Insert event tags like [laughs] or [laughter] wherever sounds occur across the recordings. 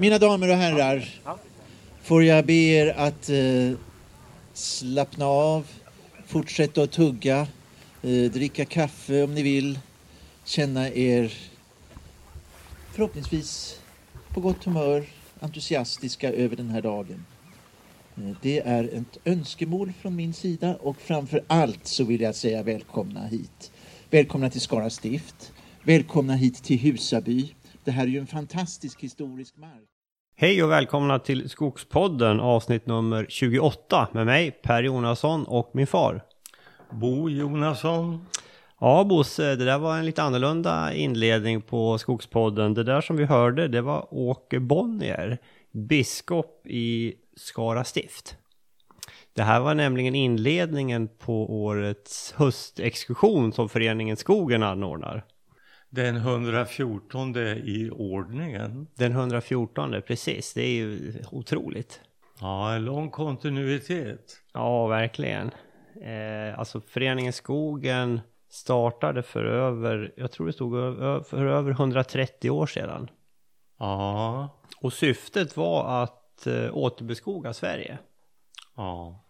Mina damer och herrar, får jag be er att eh, slappna av, fortsätta att tugga, eh, dricka kaffe om ni vill, känna er förhoppningsvis på gott humör, entusiastiska över den här dagen. Eh, Det är ett önskemål från min sida och framför allt så vill jag säga välkomna hit. Välkomna till Skara stift. Välkomna hit till Husaby. Det här är ju en fantastisk historisk mark. Hej och välkomna till Skogspodden avsnitt nummer 28 med mig Per Jonasson och min far. Bo Jonasson. Ja Bosse, det där var en lite annorlunda inledning på Skogspodden. Det där som vi hörde det var Åke Bonnier, biskop i Skara stift. Det här var nämligen inledningen på årets höstexkursion som föreningen Skogen anordnar. Den 114 i ordningen. Den 114, precis. Det är ju otroligt. Ja, en lång kontinuitet. Ja, verkligen. Eh, alltså föreningen Skogen startade för över, jag tror det stod för över 130 år sedan. Ja, Och syftet var att eh, återbeskoga Sverige. ja.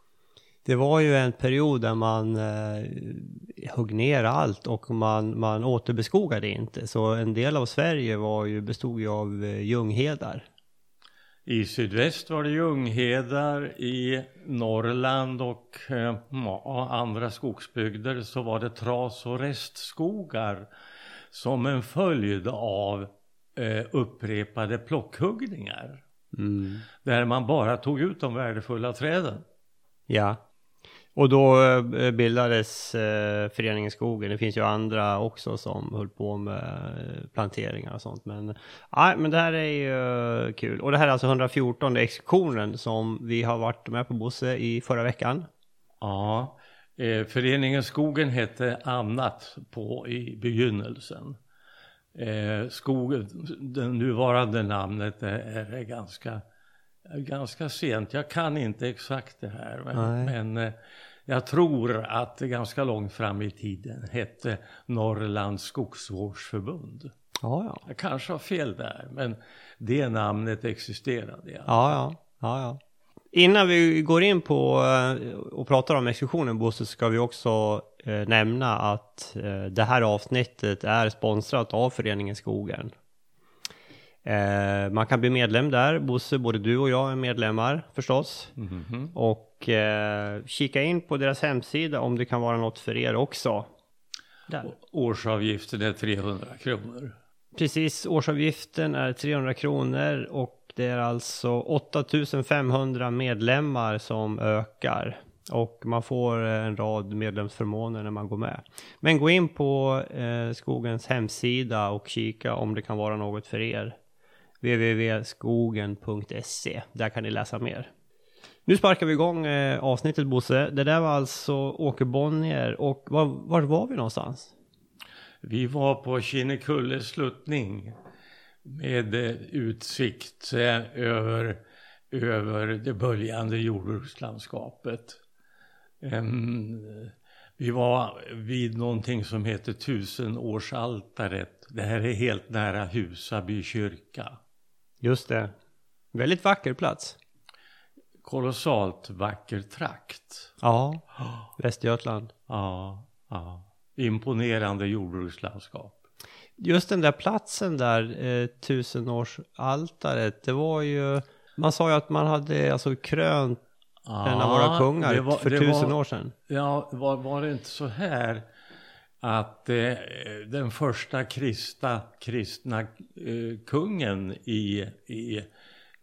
Det var ju en period där man eh, högg ner allt och man, man återbeskogade inte. Så en del av Sverige var ju, bestod ju av eh, ljunghedar. I sydväst var det Ljunghedar, i Norrland och eh, andra skogsbygder så var det tras och restskogar som en följd av eh, upprepade plockhuggningar. Mm. Där man bara tog ut de värdefulla träden. Ja. Och då eh, bildades eh, Föreningen Skogen. Det finns ju andra också som höll på med eh, planteringar och sånt. Men, nej, men det här är ju kul. Och det här är alltså 114 exkursionen som vi har varit med på Bosse i förra veckan. Ja, eh, föreningen Skogen hette annat på i begynnelsen. Eh, skogen, det nuvarande namnet är, är ganska, ganska sent. Jag kan inte exakt det här. Men, jag tror att det ganska långt fram i tiden hette Norrlands skogsvårdsförbund. Ja, ja. Jag kanske har fel där, men det namnet existerade. Ja. Ja, ja. ja. Innan vi går in på eh, och pratar om exkursionen Bosse ska vi också eh, nämna att eh, det här avsnittet är sponsrat av Föreningen Skogen. Eh, man kan bli medlem där. Bosse, både du och jag är medlemmar förstås. Mhm. Och eh, kika in på deras hemsida om det kan vara något för er också. Där. Årsavgiften är 300 kronor. Precis, årsavgiften är 300 kronor och det är alltså 8500 medlemmar som ökar. Och man får en rad medlemsförmåner när man går med. Men gå in på eh, Skogens hemsida och kika om det kan vara något för er www.skogen.se. Där kan ni läsa mer. Nu sparkar vi igång eh, avsnittet Bosse. Det där var alltså Åke Bonnier och var, var var vi någonstans? Vi var på Kinnekulle sluttning med eh, utsikt eh, över, över det böljande jordbrukslandskapet. Um, Vi var vid någonting som heter tusenårsaltaret. Det här är helt nära Husaby kyrka. Just det. Väldigt vacker plats. Kolossalt vacker trakt. Ja, Västergötland. Ja, ja. Imponerande jordbrukslandskap. Just den där platsen där, eh, tusenårsaltaret, det var ju... Man sa ju att man hade alltså krönt en av våra kungar var- för tusen var- år sedan. Ja, var, var det inte så här att eh, den första kristna, kristna eh, kungen i, i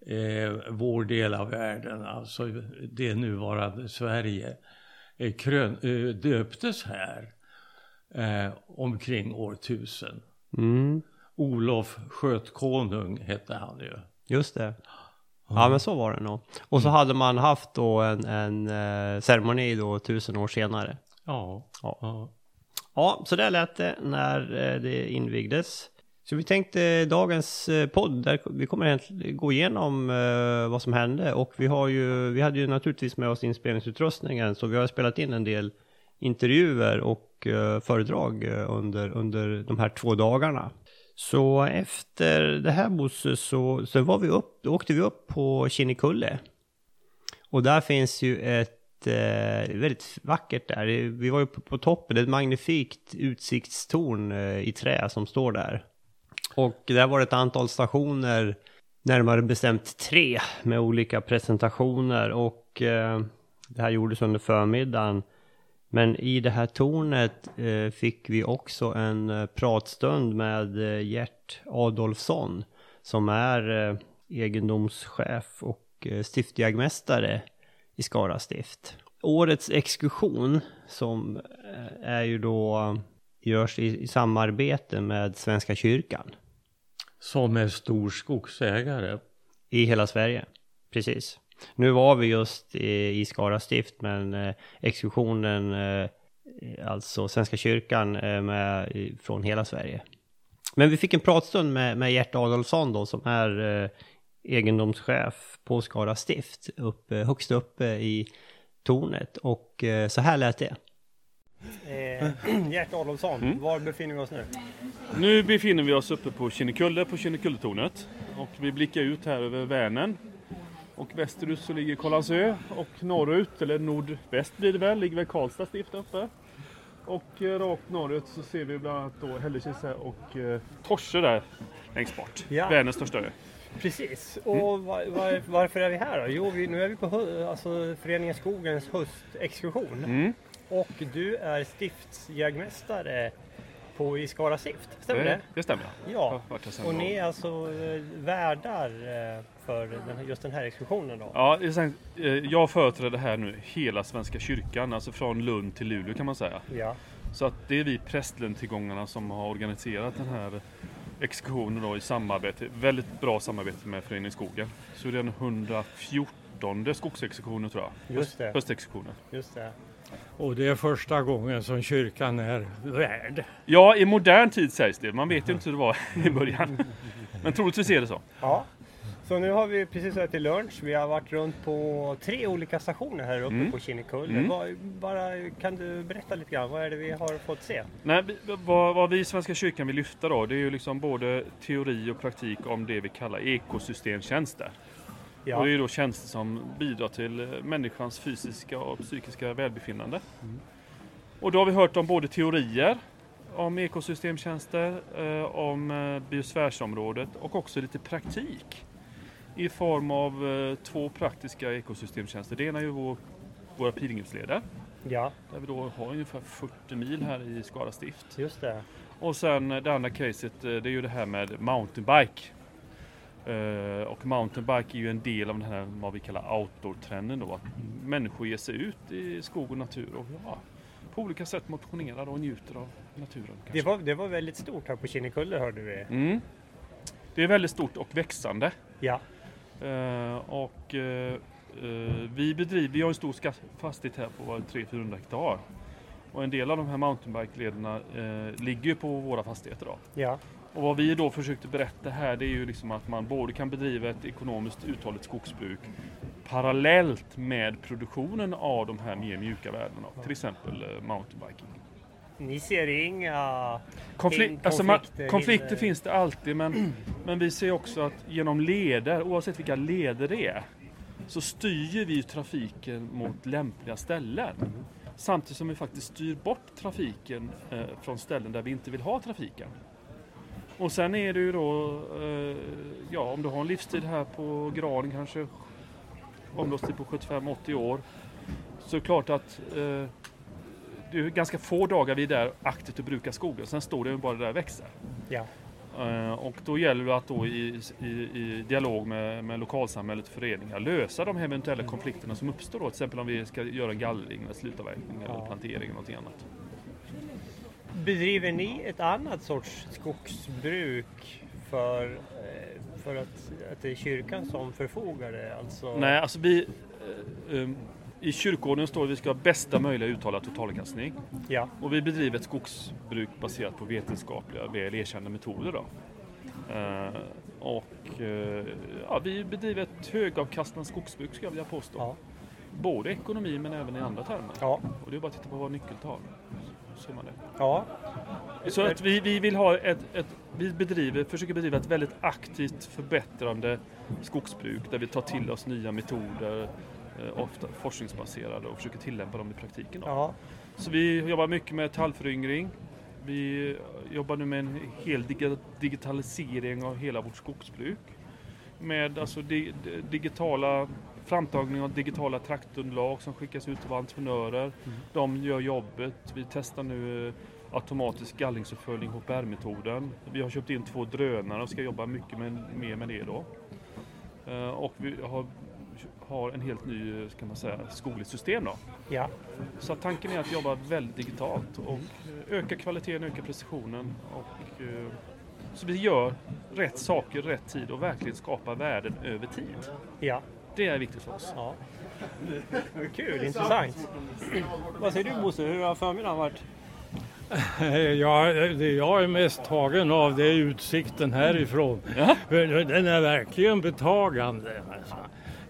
eh, vår del av världen, alltså det nuvarande Sverige, eh, krön, eh, döptes här eh, omkring år 1000. Mm, Olof Skötkonung hette han ju. just det. Ja men så var det nog. Och så hade man haft då en, en ceremoni då tusen år senare. Ja, Ja. ja. Ja, så där lät det när eh, det invigdes. Så vi tänkte dagens eh, podd, där vi kommer gå igenom eh, vad som hände och vi har ju, vi hade ju naturligtvis med oss inspelningsutrustningen så vi har spelat in en del intervjuer och föredrag under, under de här två dagarna. Så efter det här Bosse så, så var vi upp, då åkte vi upp på Kinnekulle. Och där finns ju ett eh, väldigt vackert där. Vi var ju på, på toppen, ett magnifikt utsiktstorn eh, i trä som står där. Och där var det ett antal stationer, närmare bestämt tre, med olika presentationer. Och eh, det här gjordes under förmiddagen. Men i det här tornet eh, fick vi också en eh, pratstund med eh, Gert Adolfsson som är eh, egendomschef och eh, stiftjägmästare i Skara stift. Årets exkursion som eh, är ju då görs i, i samarbete med Svenska kyrkan Som är stor skogsägare. i hela Sverige. Precis. Nu var vi just i, i Skara stift men eh, exkursionen, eh, alltså Svenska kyrkan är med från hela Sverige. Men vi fick en pratstund med, med Gert Adolfsson då som är eh, egendomschef på Skara stift uppe, högst uppe i tornet och eh, så här lät det. Eh, [clears throat] Gert Adolfsson, Mm. var befinner vi oss nu? Nu befinner vi oss uppe på Kinnekulle, på Kinnekulletornet. Och vi blickar ut här över Vänern. Och västerut så ligger Kållandsö och norrut, eller nordväst blir det väl, ligger väl Karlstad stift uppe. Och eh, rakt norrut så ser vi bland annat då Hällekis och eh, Torse där längst bort. Ja. Vänerns största ö. Precis, och Mm. var, var, varför är vi här då? Jo, vi, nu är vi på alltså, Föreningen Skogens höstexkursion. Mm. Och du är stiftsjägmästare på i Skara stift, stämmer det? Det, det stämmer. Ja, och ni är alltså eh, värdar eh, för den, just den här exkursionen då? Ja. Eh, jag företräder här nu hela Svenska kyrkan, alltså från Lund till Luleå kan man säga. Ja, Så att det är vi prästlöntillgångarna som har organiserat den här exkursionen då i samarbete, väldigt bra samarbete med Föreningen Skogen. Så det är den 114 skogsexkursionen tror jag. Just det. Höstexkursionen. just det. Och det är första gången som kyrkan är värd. Ja, i modern tid sägs det. Man vet ju inte hur det var [laughs] i början. Men troligtvis är det så. Ja, så nu har vi precis ätit lunch. Vi har varit runt på tre olika stationer här uppe Mm. på Kinnekulle. Mm. Bara, kan du berätta lite grann, vad är det vi har fått se? Nej, vad, vad vi i Svenska kyrkan vill lyfta då, det är ju liksom både teori och praktik om det vi kallar ekosystemtjänster. Ja, Och det är då tjänster som bidrar till eh, människans fysiska och psykiska välbefinnande. Och då har vi hört om både teorier om ekosystemtjänster, eh, om eh, biosfärsområdet och också lite praktik i form av eh, två praktiska ekosystemtjänster. Det ena är ju vår, våra pilgrimsleder ja, där vi då har ungefär 40 mil här i Skara stift. just det. Och sen eh, det andra caset, eh, det är ju det här med mountainbike. Eh, och mountainbike är ju en del av den här vad vi kallar outdoor-trenden då. Att människor ger sig ut i skog och natur och ja, på olika sätt motionerar och njuter av naturen. Det var, det var väldigt stort här på Kinnekulle hörde vi. Mm. Det är väldigt stort och växande. Ja, och eh, eh, vi bedriver, vi har en stor fastighet här på 300-400 hektar. Och en del av de här mountainbike-lederna eh, ligger ju på våra fastigheter då. ja, Och vad vi då försökte berätta här det är ju liksom att man både kan bedriva ett ekonomiskt uthålligt skogsbruk parallellt med produktionen av de här mer mjuka värdena. Till exempel eh, mountainbiking. Ni ser inga... Konflik- In- alltså man, konflikter, konflikter hinder. finns det alltid men, men vi ser också att genom leder, oavsett vilka leder det är, så styr vi trafiken mot lämpliga ställen. Samtidigt som vi faktiskt styr bort trafiken eh, från ställen där vi inte vill ha trafiken. Och sen är det ju då, eh, ja om du har en livstid här på granen kanske, omloppstid på 75-80 år, så är det klart att eh, det är ganska få dagar vi är där aktivt och brukar skogen. Sen står det ju bara där och växer. Ja, Eh, och då gäller det att då i, i, i dialog med, med lokalsamhället och föreningar lösa de eventuella konflikterna som uppstår då. Till exempel om vi ska göra en gallring, eller slutavverkning eller Ja. plantering eller någonting annat. bedriver ni ett annat sorts skogsbruk för, eh, för att, att det är kyrkan som förfogar det? Alltså, Nej, alltså vi... um, I kyrkoordningen står det att vi ska ha bästa möjliga uttalad totalavkastning. Ja, Och vi bedriver ett skogsbruk baserat på vetenskapliga, väl erkända metoder. Då. Eh, och eh, ja, vi bedriver ett högavkastande skogsbruk skulle jag vilja påstå. ja, Både ekonomi men även i andra termer. ja, Och det är bara att titta på våra nyckeltal. Så ser man det. ja, Så att vi, vi vill ha ett, ett vi bedriver, försöker bedriva ett väldigt aktivt förbättrande skogsbruk där vi tar till oss nya metoder, ofta forskningsbaserade och försöker tillämpa dem i praktiken. Ja, Så vi jobbar mycket med tallföryngring. Vi jobbar nu med en hel digitalisering av hela vårt skogsbruk. Med alltså di- di- digitala framtagning av digitala traktunderlag som skickas ut till entreprenörer. De gör jobbet. Vi testar nu eh, automatisk gallringsuppföljning, HPR-metoden. Vi har köpt in två drönare och ska jobba mycket med, mer med det då. Eh, Och vi har, har en helt ny, eh, ska man säga, skogligt system då. ja. Så att tanken är att jobba väldigt digitalt och eh, öka kvaliteten, öka precisionen. Och, eh, så vi gör rätt saker rätt tid och verkligen skapar värden över tid. ja. Det är viktigt för oss. ja. Kul, intressant. Vad säger du Bosse, hur har förmiddagen varit? Ja, det jag är mest tagen av det är utsikten härifrån. För Den är verkligen betagande. Alltså.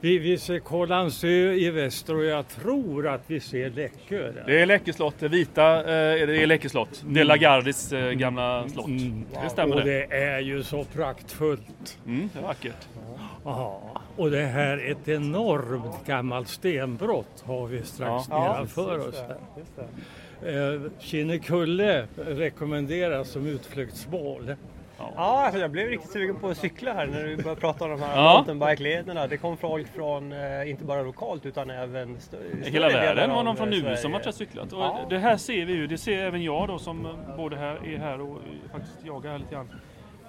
Vi, vi ser Kållandsö i väster och jag tror att vi ser Läckö. där. Det är Läckö slott, det vita eh, det är Läckö slott. Det är Lagardis eh, gamla slott. Det stämmer och det. det är ju så praktfullt. Mm, det är vackert. Ja, och det här är ett enormt gammalt stenbrott har vi strax nedanför oss. Här. Just det. Eh, Kinnekulle rekommenderas som utflyktsmål. Ja, alltså jag blev riktigt sugen på att cykla här när du började prata om de här Ja. mountainbike-lederna. Det kom folk från, eh, inte bara lokalt utan även större hela världen var någon från eh, nu som har cyklat. Ja. Det här ser vi ju, det ser även jag då som eh, både här, är här och faktiskt jagar här lite grann.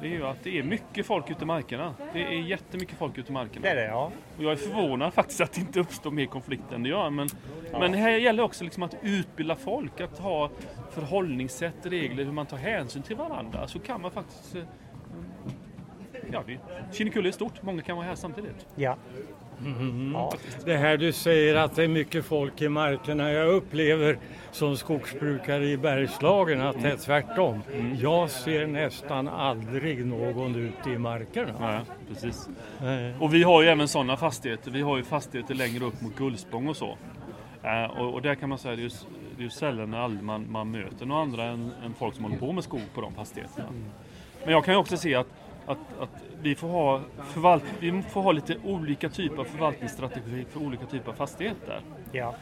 Det är ju att det är mycket folk ute i markerna. Det är jättemycket folk ute i markerna. Det är det, ja. Och jag är förvånad faktiskt att det inte uppstår mer konflikt än det gör. Men, men det här gäller också liksom att utbilda folk, att ha förhållningssätt, regler, hur man tar hänsyn till varandra. Så kan man faktiskt... eh, Ja, det, Kinnekulle är stort, många kan vara här samtidigt. Ja. Ja. Det här du säger att det är mycket folk i markerna. Jag upplever som skogsbrukare i Bergslagen att det är tvärtom. Jag ser nästan aldrig någon ute i markerna. Ja, precis. Eh, Och vi har ju även sådana fastigheter. Vi har ju fastigheter längre upp mot Gullspång och så. Eh, och, och där kan man säga att det är ju, sällan aldrig man, man möter några andra än, än folk som håller på med skog på de fastigheterna. Men jag kan ju också se att, att, att vi, får ha förvalt, vi får ha lite olika typer av förvaltningsstrategi för olika typer av fastigheter. ja.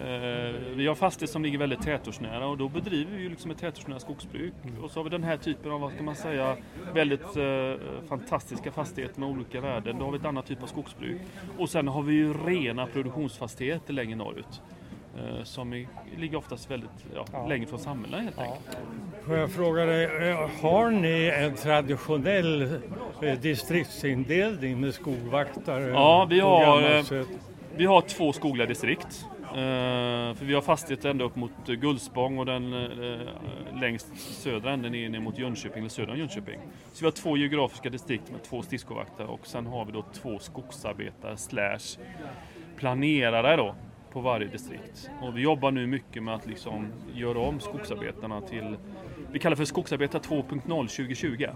Eh, vi har fastigheter som ligger väldigt tätortsnära och då bedriver vi liksom ett tätortsnära skogsbruk. Och så har vi den här typen av, vad ska man säga, väldigt eh, fantastiska fastigheter med olika värden. Då har vi ett annat typ av skogsbruk. Och sen har vi ju rena produktionsfastigheter längre norrut. Eh, som är, ligger oftast väldigt ja, Ja. längre från samhällena helt enkelt. Får jag fråga dig, eh, har ni en traditionell eh, distriktsindelning med skogvaktare? Ja, vi har? Vi har två skogliga distrikt. För vi har fastigheter ända upp mot Gullspång och den längst södra änden är ner mot Jönköping, eller södra Jönköping. Så vi har två geografiska distrikt med två stiskovakter och sen har vi då två skogsarbetare slash planerare då på varje distrikt. Och vi jobbar nu mycket med att liksom göra om skogsarbetarna till, vi kallar för skogsarbetare 2.0 2020.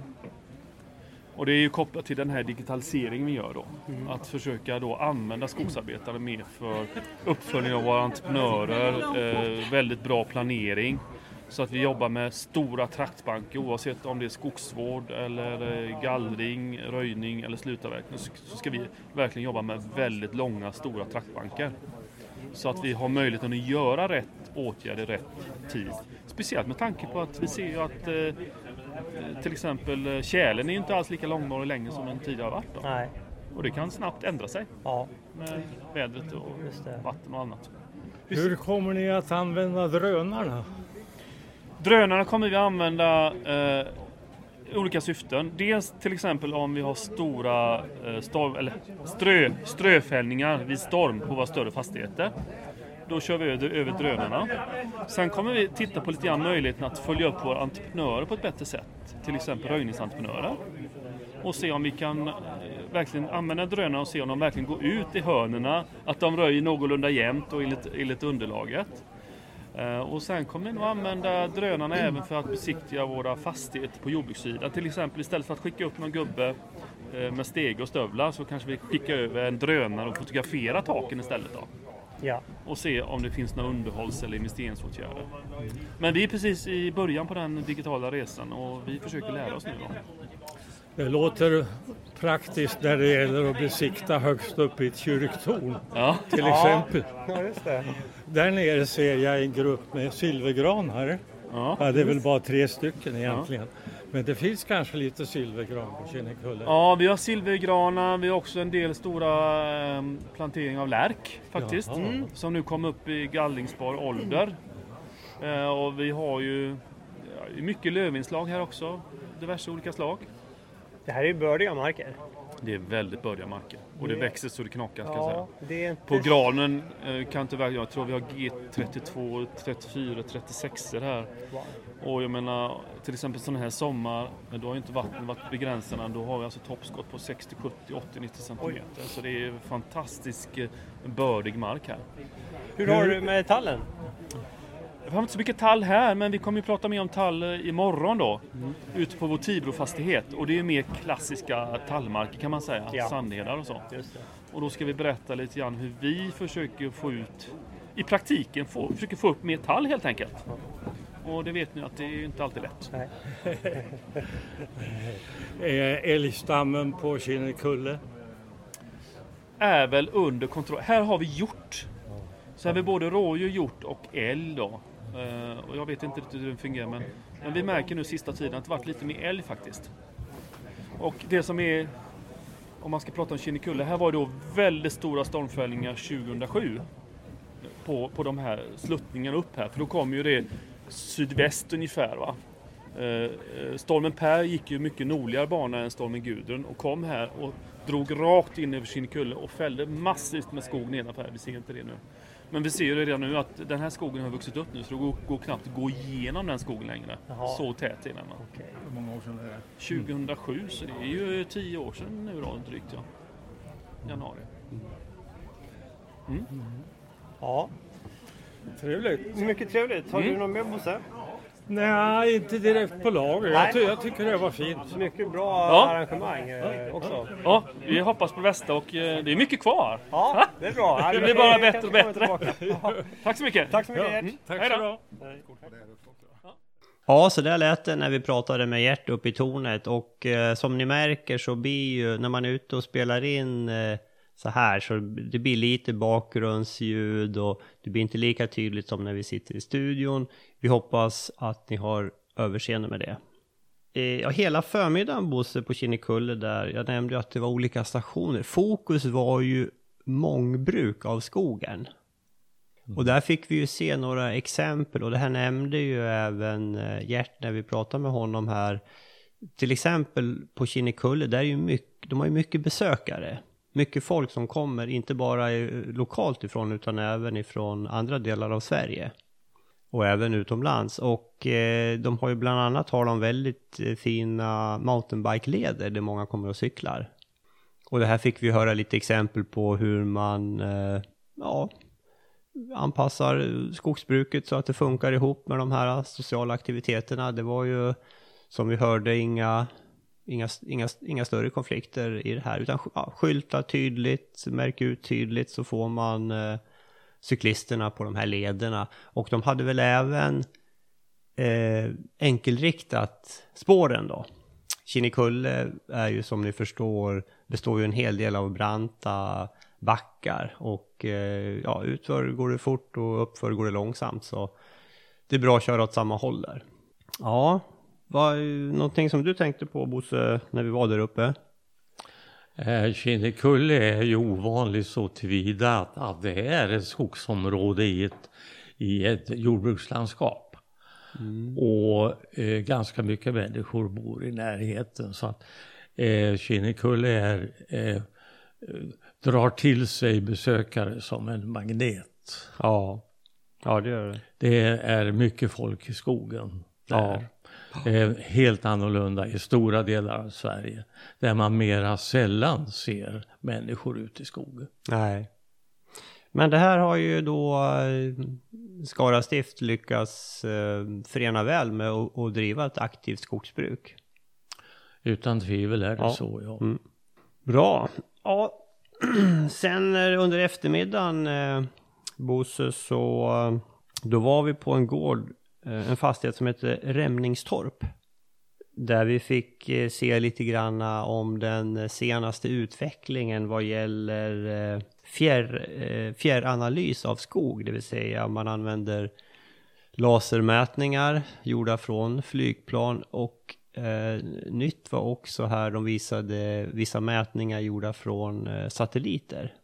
Och det är ju kopplat till den här digitaliseringen vi gör då. Att försöka då använda skogsarbetare mer för uppföljning av våra entreprenörer, eh, väldigt bra planering. Så att vi jobbar med stora traktbanker oavsett om det är skogsvård eller eh, gallring, röjning eller slutavverkning. Så ska vi verkligen jobba med väldigt långa, stora traktbanker. Så att vi har möjligheten att göra rätt åtgärd i rätt tid. Speciellt med tanke på att vi ser ju att eh, till exempel eh, tjälen är inte alls lika långvarig längre som den tidigare varit. Då. Nej. Och det kan snabbt ändra sig Ja, med vädret och vatten och annat. Hur kommer ni att använda drönarna? Drönarna kommer vi använda eh, olika syften. Dels till exempel om vi har stora eh, storm, eller strö, ströfällningar vid storm på våra större fastigheter. Då kör vi över, över drönarna. Sen kommer vi titta på lite grann möjligheten att följa upp våra entreprenörer på ett bättre sätt. Till exempel röjningsentreprenörer. Och se om vi kan eh, verkligen använda drönarna och se om de verkligen går ut i hörnerna. Att de röjer någorlunda jämnt och enligt, enligt underlaget. Eh, Och sen kommer vi nog använda drönarna även för att besiktiga våra fastigheter på jordbrukssidan. Till exempel istället för att skicka upp någon gubbe eh, med stege och stövlar så kanske vi skickar över en drönare och fotograferar taken istället. Då. Ja. och se om det finns några underhålls eller investeringsåtgärder. Men vi är precis i början på den digitala resan och vi försöker lära oss nu. Då. Det låter praktiskt när det gäller att besikta högst upp i ett kyrktorn Ja. till exempel. ja, just det. Där nere ser jag en grupp med silvergranar. Ja. Ja, det är väl bara tre stycken egentligen. Men det finns kanske lite silvergran på Kinnekulle. ja, vi har silvergranar, vi har också en del stora eh, planteringar av lärk faktiskt. Mm. Som nu kommer upp i gallringsbar ålder. Eh, och vi har ju ja, mycket lövinslag här också, diverse olika slag. Det här är ju bördiga marker. Det är väldigt bördiga marker och det Det- växer så det knakar ska jag säga. Ja, det är inte... På granen eh, kan tyvärr, jag tror vi har G32, 34, 36 här. Wow. Och jag menar, till exempel sån här sommar, men då har ju inte vattnet varit begränsande. Då har vi alltså toppskott på 60, 70, 80, 90 centimeter. Så det är fantastisk eh, bördig mark här. Hur har du med tallen? Vi har inte så mycket tall här, men vi kommer ju prata mer om tall eh, imorgon då. Mm. Ute på vår Tibrofastighet. Och det är mer klassiska tallmarker kan man säga. Ja. Sandhedar och så. Just det. Och då ska vi berätta lite grann hur vi försöker få ut, i praktiken, få, försöker få upp mer tall helt enkelt. Och det vet ni att det är ju inte alltid lätt. Är [laughs] älgstammen på Kinnekulle? Är väl under kontroll. Här har vi hjort. Så här har vi både rådjur, hjort och älg då. Eh, och jag vet inte riktigt hur den fungerar men, men vi märker nu sista tiden att det varit lite mer älg faktiskt. Och det som är, om man ska prata om Kinnekulle, här var det då väldigt stora stormfällningar 2007. På, på de här sluttningarna upp här, för då kom ju det sydväst ungefär va. Eh, eh, stormen Per gick ju mycket nordligare bana än stormen Gudrun och kom här och drog rakt in över Kinnekulle och fällde massivt med skog nedanför här. Vi ser inte det nu. Men vi ser ju redan nu att den här skogen har vuxit upp nu så det går, går knappt att gå igenom den skogen längre. Jaha. Så tät är den. Okej. Hur många år sedan är det? 2007 så det är ju 10 år sedan nu då drygt ja. Januari. Ja, Trevligt. mycket trevligt. Har Mm. du något mer Bosse? Nej, inte direkt på lager. Jag, ty jag tycker det var fint. Mycket bra Ja. arrangemang eh, också. Ja, vi hoppas på det bästa och eh, det är mycket kvar. Ja, det är bra. [laughs] Ja, Det blir bara bättre och bättre. [laughs] Tack så mycket! Tack så mycket Ja, Gert. tack Hej så då. bra. Ja, så där lät det när vi pratade med Gert uppe i tornet och eh, som ni märker så blir ju när man är ute och spelar in eh, så här så det blir lite bakgrundsljud och det blir inte lika tydligt som när vi sitter i studion. Vi hoppas att ni har överseende med det. Eh, ja, hela förmiddagen Bosse på Kinnekulle där, jag nämnde ju att det var olika stationer. Fokus var ju mångbruk av skogen. Och där fick vi ju se några exempel och det här nämnde ju även eh, Gert när vi pratade med honom här. Till exempel på Kinnekulle, där är ju mycket, de har ju mycket besökare. Mycket folk som kommer, inte bara eh, lokalt ifrån utan även ifrån andra delar av Sverige. Och även utomlands. Och eh, de har ju bland annat har de väldigt eh, fina mountainbike-leder där många kommer och cyklar. Och det här fick vi höra lite exempel på hur man, eh, ja, anpassar skogsbruket så att det funkar ihop med de här sociala aktiviteterna. Det var ju som vi hörde inga, inga, inga, inga större konflikter i det här utan ja, skylta tydligt, märk ut tydligt så får man eh, cyklisterna på de här lederna. Och de hade väl även eh, enkelriktat spåren då. Kinnekulle är ju som ni förstår, består ju en hel del av branta backar och eh, ja, utför går det fort och uppför går det långsamt så det är bra att köra åt samma håll där. Ja, var någonting som du tänkte på Bosse när vi var där uppe? Eh, Kinnekulle är ju ovanligt så tillvida att, att det är ett skogsområde i ett, i ett jordbrukslandskap. Och eh, ganska mycket människor bor i närheten så att eh, Kinnekulle är, eh, drar till sig besökare som en magnet. Ja, ja det gör det. Det är mycket folk i skogen där. Det är helt annorlunda i stora delar av Sverige. Där man mera sällan ser människor ute i skogen. Nej. Men det här har ju då eh, Skara stift lyckats eh, förena väl med att driva ett aktivt skogsbruk. Utan tvivel är det Ja. så ja. Mm. Bra. Ja, [clears throat] sen eh, under eftermiddagen eh, Bosse, så eh, då var vi på en gård, eh, Eh, en fastighet som heter Rämningstorp. Där vi fick eh, se lite grann om den senaste utvecklingen vad gäller eh, fjärr, fjärranalys av skog, det vill säga man använder lasermätningar gjorda från flygplan och eh, nytt var också här de visade vissa mätningar gjorda från eh, satelliter.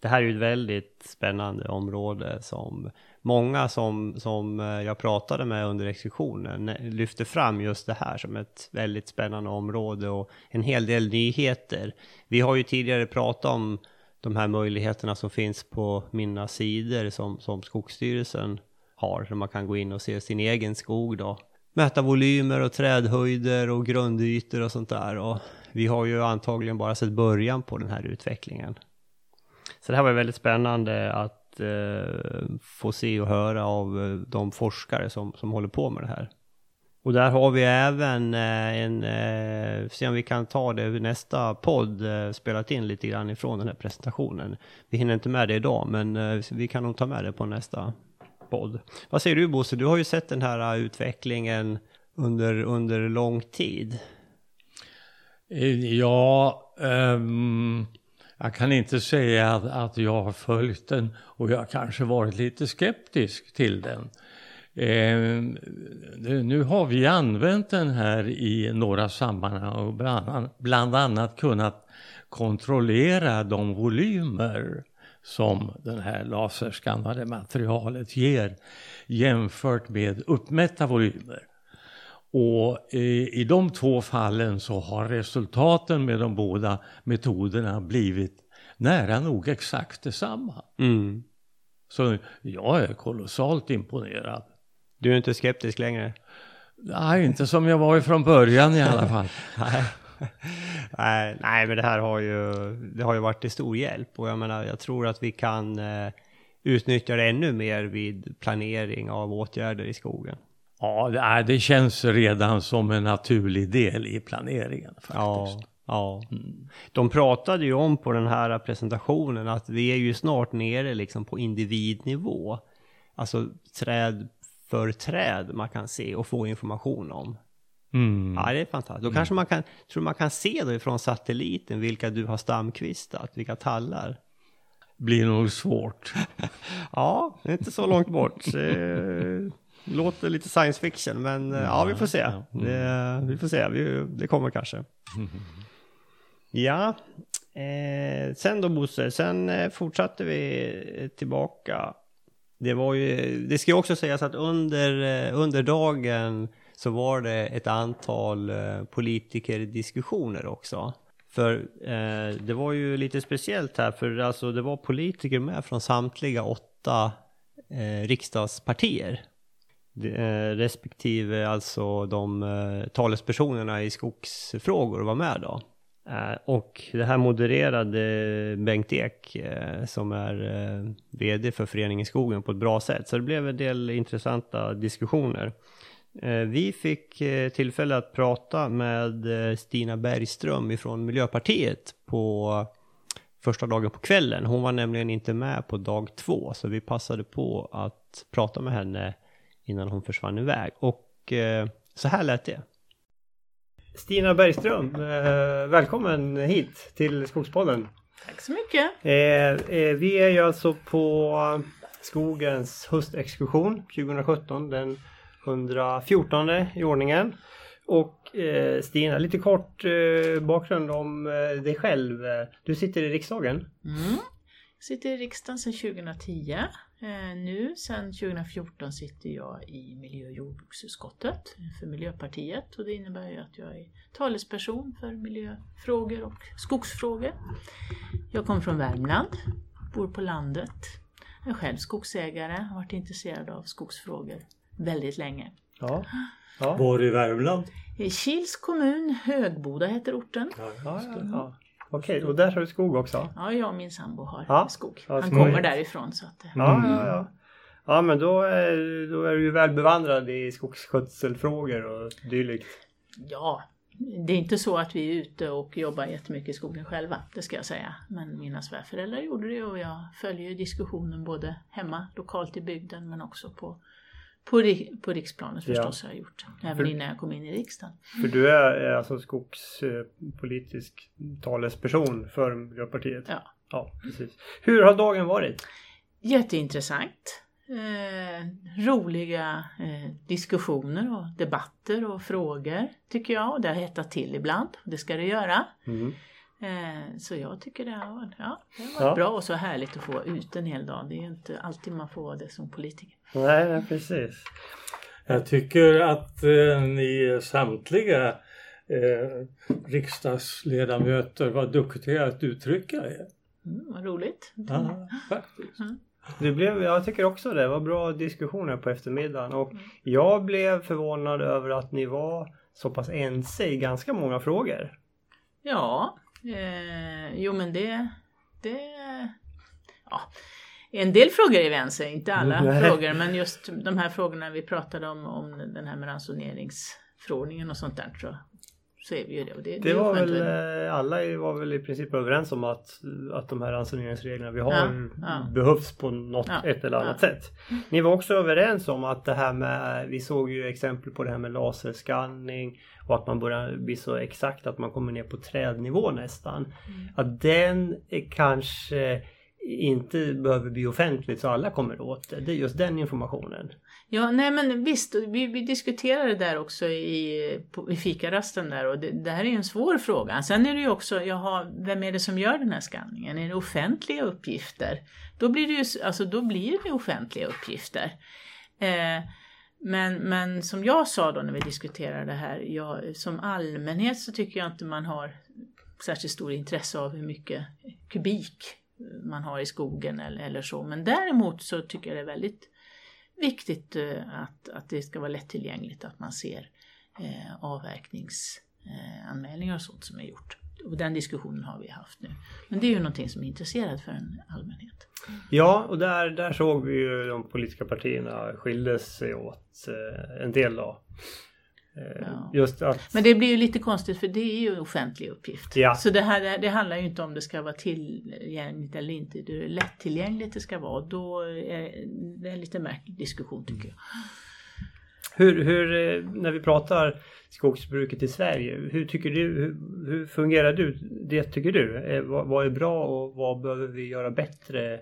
Det här är ju ett väldigt spännande område som många som, som eh, jag pratade med under exekutionen lyfte fram just det här som ett väldigt spännande område och en hel del nyheter. Vi har ju tidigare pratat om de här möjligheterna som finns på mina sidor som, som Skogsstyrelsen har, där man kan gå in och se sin egen skog då. Mäta volymer och trädhöjder och grundytor och sånt där. Och vi har ju antagligen bara sett början på den här utvecklingen. Så det här var väldigt spännande att eh, få se och höra av eh, de forskare som, som håller på med det här. Och där har vi även eh, en, eh, se om vi kan ta det nästa podd, eh, spelat in lite grann ifrån den här presentationen. Vi hinner inte med det idag, men eh, vi kan nog ta med det på nästa podd. Vad säger du Bosse? Du har ju sett den här uh, utvecklingen under, under lång tid. Eh, ja, um, jag kan inte säga att, att jag har följt den och jag har kanske varit lite skeptisk till den. Eh, nu har vi använt den här i några sammanhang och bland annat, bland annat kunnat kontrollera de volymer som det här laserskannade materialet ger jämfört med uppmätta volymer. Och i de två fallen så har resultaten med de båda metoderna blivit nära nog exakt detsamma. Mm. Så jag är kolossalt imponerad. Du är inte skeptisk längre? Nej, inte som jag var från början i alla fall. [laughs] nej, nej, men det här har ju, det har ju varit till stor hjälp och jag menar, jag tror att vi kan eh, utnyttja det ännu mer vid planering av åtgärder i skogen. Ja, det, känns redan som en naturlig del i planeringen faktiskt. Ja. Ja, mm. de pratade ju om på den här presentationen att vi är ju snart nere liksom på individnivå. Alltså träd för träd man kan se och få information om. Mm. Ja, det är fantastiskt. Då mm. kanske man kan, tror man kan se då ifrån satelliten vilka du har stamkvistat, vilka tallar. Blir nog svårt. [laughs] ja, det är inte så långt bort. [laughs] Låter lite science fiction, men ja, ja vi får se. Ja. Mm. Det, vi får se, vi, det kommer kanske. [laughs] Ja, eh, sen då Bosse, sen eh, fortsatte vi tillbaka. Det var ju, det ska också sägas att under, eh, under dagen så var det ett antal eh, politikerdiskussioner också. För eh, det var ju lite speciellt här, för alltså det var politiker med från samtliga åtta eh, riksdagspartier. Eh, respektive alltså de eh, talespersonerna i skogsfrågor var med då. Eh, och det här modererade Bengt Ek som är VD för Föreningen Skogen på ett bra sätt. Så det blev en del intressanta diskussioner. Vi fick tillfälle att prata med Stina Bergström ifrån Miljöpartiet på första dagen på kvällen. Hon var nämligen inte med på dag två, så vi passade på att prata med henne innan hon försvann iväg. Och så här lät det. Stina Bergström, välkommen hit till Skogspodden. Tack så mycket. Vi är ju alltså på Skogens höstexkursion 2017, den 114 i ordningen. Och eh, Stina, lite kort eh, bakgrund om eh, dig själv. Du sitter i riksdagen. Mm. Jag sitter i riksdagen sedan 2010. Eh, nu sedan 2014 sitter jag i miljö och jordbruksutskottet för Miljöpartiet och det innebär ju att jag är talesperson för miljöfrågor och skogsfrågor. Jag kommer från Värmland, bor på landet. Jag är själv skogsägare, har varit intresserad av skogsfrågor väldigt länge. Ja. Ja. Var i Värmland? I Kils kommun, Högboda heter orten. Ja, ja, ja, Okej, okay, och där har du skog också? Ja, jag och min sambo har ja. skog. Han kommer därifrån. Så att, ja, mm. ja, ja. ja, men då är, då är du ju väl bevandrad i skogsskötselfrågor och dylikt. Ja, det är inte så att vi är ute och jobbar jättemycket i skogen själva, det ska jag säga. Men mina svärföräldrar gjorde det och jag följer ju diskussionen både hemma, lokalt i bygden, men också på, på, på riksplanet förstås har jag gjort. Även För- innan jag kom in i riksdagen. För du är är alltså skogspolitisk talesperson för Miljöpartiet? Ja. Ja, precis. Hur har dagen varit? Jätteintressant. Eh, roliga eh, diskussioner och debatter och frågor tycker jag. Och det har hettat till ibland. Det ska det göra. Mm. Eh, så jag tycker det har, ja, det har varit Ja. bra och så härligt att få ute en hel dag. Det är ju inte alltid man får det som politiker. Nej, nej, precis. Jag tycker att eh, ni samtliga eh, riksdagsledamöter var duktiga att uttrycka er. Mm, vad roligt. Ja, faktiskt. Det blev, jag tycker också det. var bra diskussioner på eftermiddagen och jag blev förvånad över att ni var så pass ense i ganska många frågor. Ja, eh, jo men det, det, ja. En del frågor är vi ense, inte alla [laughs] Nej. frågor, men just de här frågorna vi pratade om, om den här med ransoneringsförordningen och sånt där, så, så är vi ju det. Och det, Det är var väl, eh, alla var väl i princip överens om att, att de här ransoneringsreglerna vi har Ja, ja. behövs på något Ja, ett eller annat sätt. Ni var också överens om att det här med, vi såg ju exempel på det här med laserskanning och att man börjar bli så exakt att man kommer ner på trädnivå nästan. Mm. Att den är kanske inte behöver bli offentligt så alla kommer åt det. Det är just den informationen. Ja, nej men visst, vi, vi diskuterade det där också i, på, i fikarasten där och det, det här är ju en svår fråga. Sen är det ju också, jaha, vem är det som gör den här skanningen? Är det offentliga uppgifter? Då blir det ju, alltså då blir det offentliga uppgifter. Eh, men, men som jag sa då när vi diskuterade det här, jag, som allmänhet så tycker jag inte man har särskilt stor intresse av hur mycket kubik man har i skogen eller, eller så. Men däremot så tycker jag det är väldigt viktigt eh, att, att det ska vara lättillgängligt, att man ser eh, avverkningsanmälningar eh, och sånt som är gjort. Och den diskussionen har vi haft nu. Men det är ju någonting som är intresserat för en allmänhet. Ja, och där, där såg vi ju de politiska partierna skildes sig åt eh, en del då. Eh, Ja. Att Men det blir ju lite konstigt för det är ju offentlig uppgift. Ja. Så det, här, det handlar ju inte om det ska vara tillgängligt eller inte. Det är lättillgängligt det ska vara. Då är det är en lite märklig diskussion tycker jag. hur, hur, eh, när vi pratar skogsbruket i Sverige, hur tycker du, hur, hur fungerar du, det tycker du? Eh, vad, vad är bra och vad behöver vi göra bättre?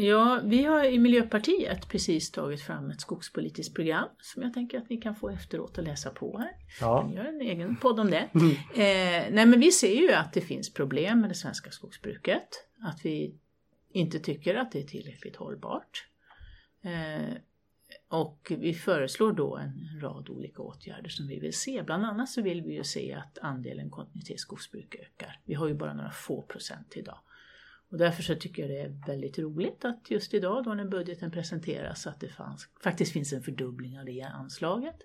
Ja, vi har i Miljöpartiet precis tagit fram ett skogspolitiskt program som jag tänker att ni kan få efteråt att läsa på här. Ja. Vi gör en egen podd om det. [laughs] Mm. Eh, nej men vi ser ju att det finns problem med det svenska skogsbruket. Att vi inte tycker att det är tillräckligt hållbart. Eh, och vi föreslår då en rad olika åtgärder som vi vill se. Bland annat så vill vi ju se att andelen kontinuitetsskogsbruk ökar. Vi har ju bara några få procent idag. Och därför så tycker jag det är väldigt roligt att just idag då när budgeten presenteras att det fanns, faktiskt finns en fördubbling av det anslaget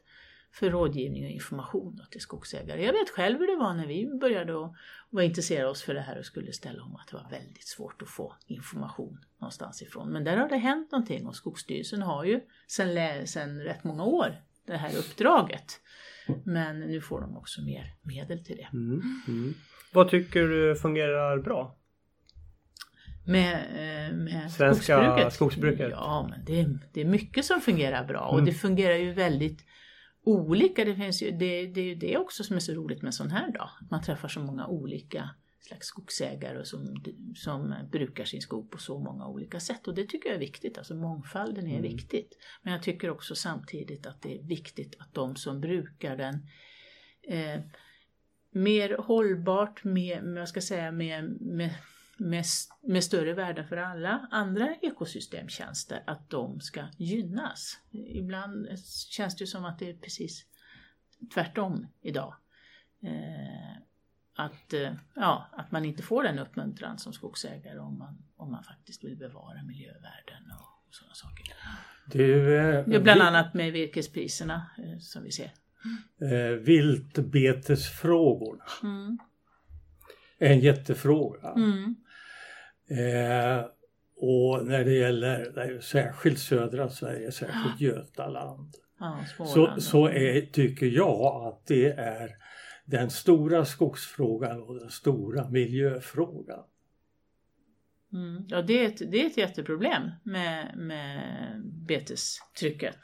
för rådgivning och information till skogsägare. Jag vet själv hur det var när vi började att var intresserade oss för det här och skulle ställa om att det var väldigt svårt att få information någonstans ifrån. Men där har det hänt någonting och Skogsstyrelsen har ju sedan, sedan rätt många år det här uppdraget. Men nu får de också mer medel till det. Mm. Mm. Vad tycker du fungerar bra? Med, eh, med Svenska skogsbruket. skogsbruket. Ja, men det, är- det är mycket som fungerar bra och Mm. det fungerar ju väldigt olika. Det, finns ju, det, det är ju det också som är så roligt med en sån här dag. Man träffar så många olika slags skogsägare som, som brukar sin skog på så många olika sätt. Och det tycker jag är viktigt. Alltså mångfalden är Mm. viktigt. Men jag tycker också samtidigt att det är viktigt att de som brukar den eh, mer hållbart, med, vad ska jag säga, med, med, med, med större värden för alla andra ekosystemtjänster, att de ska gynnas. Ibland känns det som att det är precis tvärtom idag. Eh, att, eh, ja, att man inte får den uppmuntran som skogsägare om man, om man faktiskt vill bevara miljövärden och, sådana saker. Du, eh, bland annat med virkespriserna eh, som vi ser. eh, viltbetesfrågorna. Mm. En jättefråga. Mm. Eh, och när det gäller ju särskilt södra Sverige, särskilt Götaland. Ja, Så, så är, tycker jag att det är den stora skogsfrågan och den stora miljöfrågan. Mm. Ja, det är, ett, det är ett jätteproblem med, med betestrycket.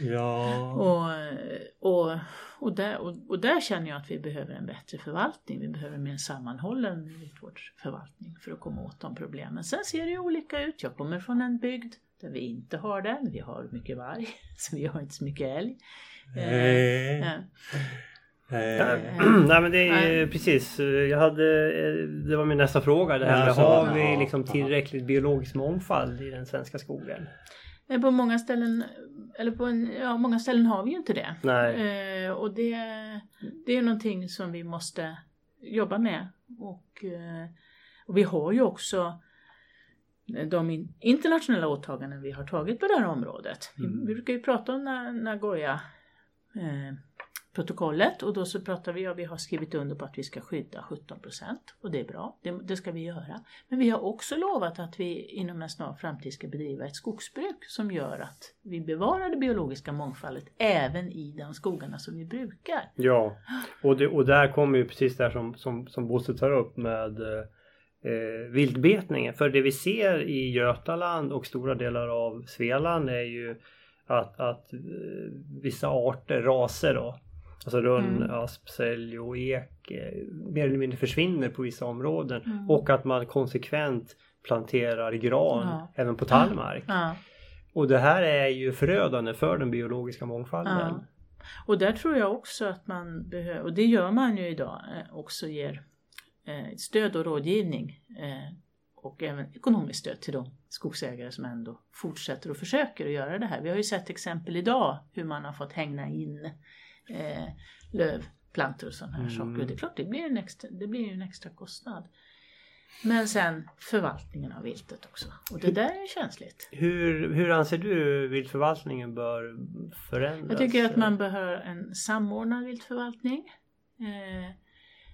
Ja, Och, och, och, där, och, och där känner jag att vi behöver en bättre förvaltning. Vi behöver en mer sammanhållen viltvårdsförvaltning för att komma åt de problemen. Sen ser det ju olika ut. Jag kommer från en bygd där vi inte har den. Vi har mycket varg, [laughs] så vi har inte så mycket älg. Nej. Eh, eh, Nej men det är Nej. precis. Jag hade, det var min nästa fråga. Det här med, Alltså, har vi liksom tillräckligt biologisk mångfald i den svenska skogen? Eh, På många ställen, eller på en, ja, många ställen har vi ju inte det. Eh, och det, det är någonting som vi måste jobba med. Och, eh, och vi har ju också de in, internationella åtaganden vi har tagit på det här området. Vi, vi brukar ju prata om Na- Nagoya eh, protokollet och då så pratar vi, ja vi har skrivit under på att vi ska skydda 17 procent och det är bra, det, det ska vi göra. Men vi har också lovat att vi inom en snar framtid ska bedriva ett skogsbruk som gör att vi bevarar det biologiska mångfaldet även i de skogarna som vi brukar. Ja, och, det, och där kommer ju precis det här som, som, som Bosse tar upp med eh, eh viltbetningen. För det vi ser i Götaland och stora delar av Svealand är ju att, att eh, vissa arter, raser då, alltså rönn, Mm. asp, sälj och ek eh, mer eller mindre försvinner på vissa områden. Mm. Och att man konsekvent planterar gran Ja. även på tallmark. Ja. Och det här är ju förödande för den biologiska mångfalden. Ja. Och där tror jag också att man behöver, och det gör man ju idag, eh, också ger eh, stöd och rådgivning och även ekonomiskt stöd till de skogsägare som ändå fortsätter och försöker att göra det här. Vi har ju sett exempel idag hur man har fått hängna in eh, lövplantor och sådana här Mm. saker. Och det är klart, det blir, en extra, det blir ju en extra kostnad. Men sen förvaltningen av viltet också. Och det där är känsligt. Hur, hur anser du viltförvaltningen bör förändras? Jag tycker att man behöver en samordnad viltförvaltning. Eh,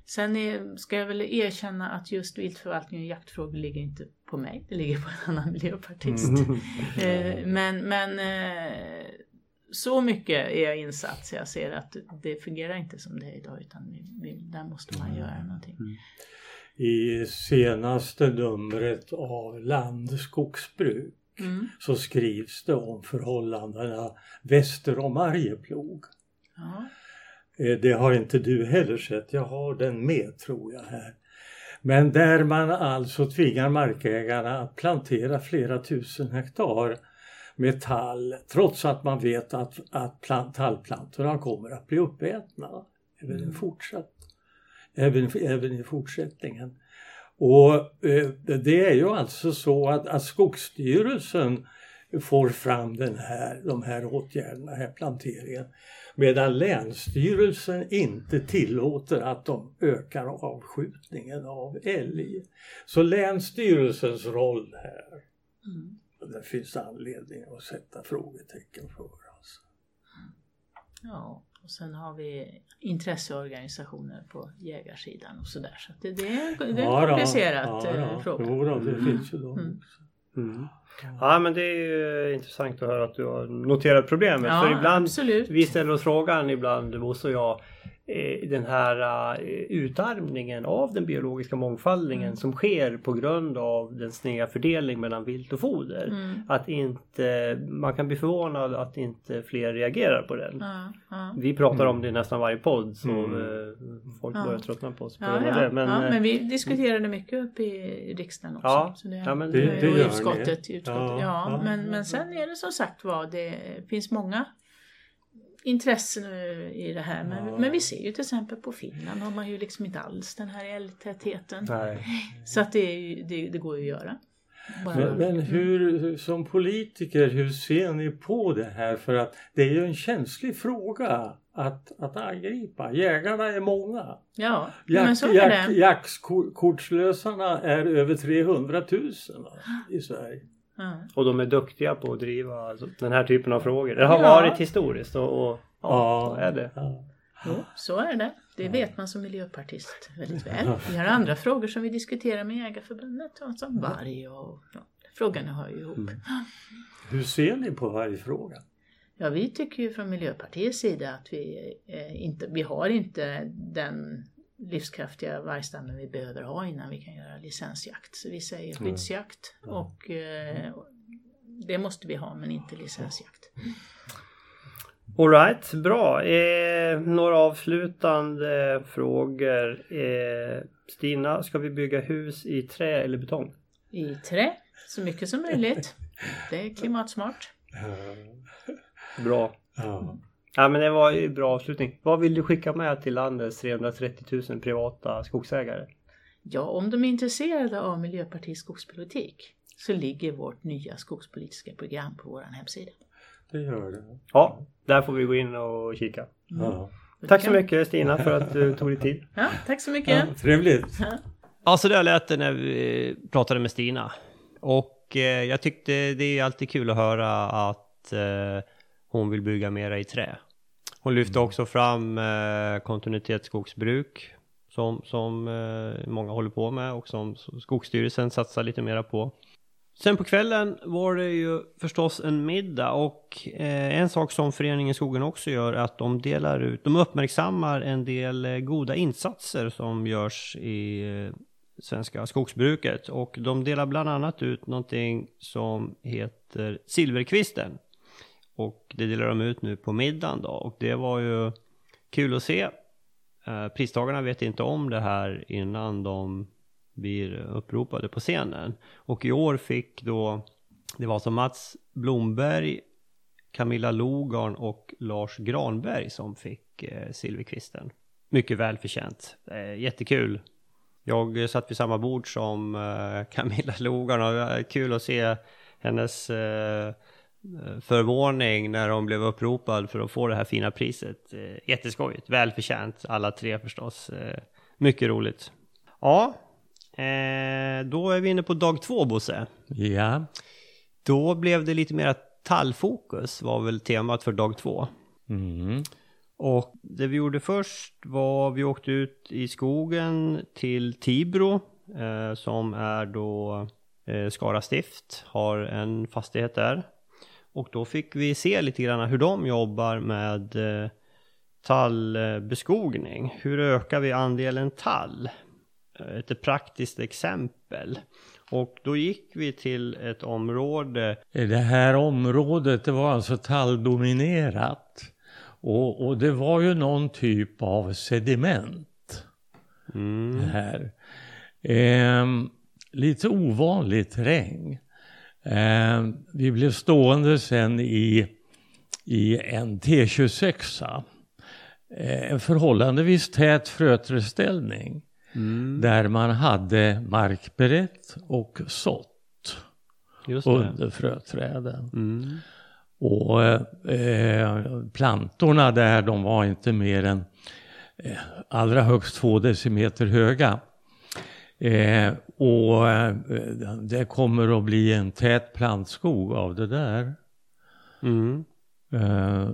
sen är, ska jag väl erkänna att just viltförvaltning och jaktfrågor ligger inte på mig. Det ligger på en annan miljöpartist. Mm. [laughs] Eh, men men eh, så mycket är jag insatt så jag ser att det fungerar inte som det är idag utan vi, vi, där måste man göra någonting. I senaste numret av Land skogsbruk Mm. så skrivs det om förhållandena väster om Arjeplog. Ja. Eh, Det har inte du heller sett, jag har den med tror jag här. Men där man alltså tvingar markägarna att plantera flera tusen hektar med tall trots att man vet att, att plant, tallplantorna kommer att bli uppätna även, i, fortsatt, även, även i fortsättningen. Och eh, det är ju alltså så att, att Skogsstyrelsen får fram den här, de här åtgärderna, den här planteringen. Medan Länsstyrelsen inte tillåter att de ökar avskjutningen av älg. Så Länsstyrelsens roll här, Mm. det finns anledning att sätta frågetecken för. Alltså. ja, och sen har vi intresseorganisationer på jägarsidan och sådär. Så det, det är, det är en Ja då, komplicerat ja eh, fråga. Jo då, det finns ju de Mm. Mm. Ja men det är ju intressant att höra att du har noterat problemet. Ja, För ibland, absolut. vi ställer oss frågan ibland, Bosse och jag, den här eh, utarmningen av den biologiska mångfalden Mm. som sker på grund av den sneda fördelning mellan vilt och foder. Mm. Att inte, man kan bli förvånad att inte fler reagerar på den. Ja, ja. Vi pratar om det i nästan varje podd så Mm. eh, folk Ja. börjar tröttna på oss på Ja, ja. det. Men, ja, eh, men vi diskuterade mycket uppe i riksdagen också. Ja, så det, ja, men det- och det gör ni. utskottet, i utskottet. Ja, Ja, ja. men, men sen är det som sagt var, det finns många intressen i det här. Men, Ja. men vi ser ju till exempel på Finland har man ju liksom inte alls den här älgtätheten. Så att det, ju, det, det går ju att göra. Bara- Men, men hur, som politiker, hur ser ni på det här? För att det är ju en känslig fråga att, att angripa. Jägarna är många. Ja, men Jakt, så är det. jaktkortslösarna är över 300 000 va, i Sverige. Ja. Och de är duktiga på att driva alltså, den här typen av frågor. Det har Ja. varit historiskt och, och ja, så är det. Ja. Jo, så är det. Det vet man som miljöpartist väldigt väl. Vi har andra frågor som vi diskuterar med Jägarförbundet, som varg och ja, frågorna hör ju ihop. Hur ser ni på vargfrågan? Ja, vi tycker ju från Miljöpartiets sida att vi, eh, inte, vi har inte den livskraftiga vargstammen vi behöver ha innan vi kan göra licensjakt. Så vi säger skyddsjakt och eh, det måste vi ha men inte licensjakt. Alright, bra. Eh, några avslutande frågor. Eh, Stina, ska vi bygga hus i trä eller betong? I trä, så mycket som möjligt. [laughs] Det är klimatsmart. Bra. Ja. Ja men det var ju bra avslutning. Vad vill du skicka med till landets 330 000 privata skogsägare? Ja, om de är intresserade av Miljöpartiets skogspolitik så ligger vårt nya skogspolitiska program på vår hemsida. Det gör det. Ja, där får vi gå in och kika. Ja. Tack så mycket Stina för att du tog dig tid. Ja, tack så mycket. Ja, trevligt. Ja, så där lät det när vi pratade med Stina. Och eh, jag tyckte det är alltid kul att höra att eh, hon vill bygga mera i trä. Hon lyfte också fram eh, kontinuitetsskogsbruk som, som eh, många håller på med och som Skogsstyrelsen satsar lite mera på. Sen på kvällen var det ju förstås en middag och eh, en sak som Föreningen Skogen också gör är att de delar ut, de uppmärksammar en del eh, goda insatser som görs i eh, svenska skogsbruket och de delar bland annat ut någonting som heter Silverkvisten. Och det delar de ut nu på middagen då och det var ju kul att se. Eh, pristagarna vet inte om det här innan de blir uppropade på scenen. Och i år fick då, det var som Mats Blomberg, Camilla Logarn och Lars Granberg som fick eh, Silverkvisten. Mycket välförtjänt. Eh, jättekul. Jag satt vid samma bord som eh, Camilla Logarn och det var kul att se hennes eh, förvåning när hon blev uppropad för att få det här fina priset. Eh, jätteskojigt, välförtjänt alla tre förstås. Eh, mycket roligt. Ja, Eh, då är vi inne på dag två, Bosse. Ja. Då blev det lite mer tallfokus, var väl temat för dag två. Mm. Och det vi gjorde först var vi åkte ut i skogen till Tibro, eh, som är då eh, Skara stift, har en fastighet där. Och då fick vi se lite grann hur de jobbar med eh, tallbeskogning. Hur ökar vi andelen tall? ett praktiskt exempel. Och då gick vi till ett område. Det här området det var alltså talldominerat. Och, och det var ju någon typ av sediment. Mm. Här. Eh, lite ovanlig terräng. Eh, vi blev stående sen i, i en T26. Eh, en förhållandevis tät fröträdställning. Mm. Där man hade markberett och sått under fröträden. Mm. Och eh, plantorna där de var inte mer än eh, allra högst två decimeter höga. Eh, och eh, det kommer att bli en tät plantskog av det där. Mm. Eh,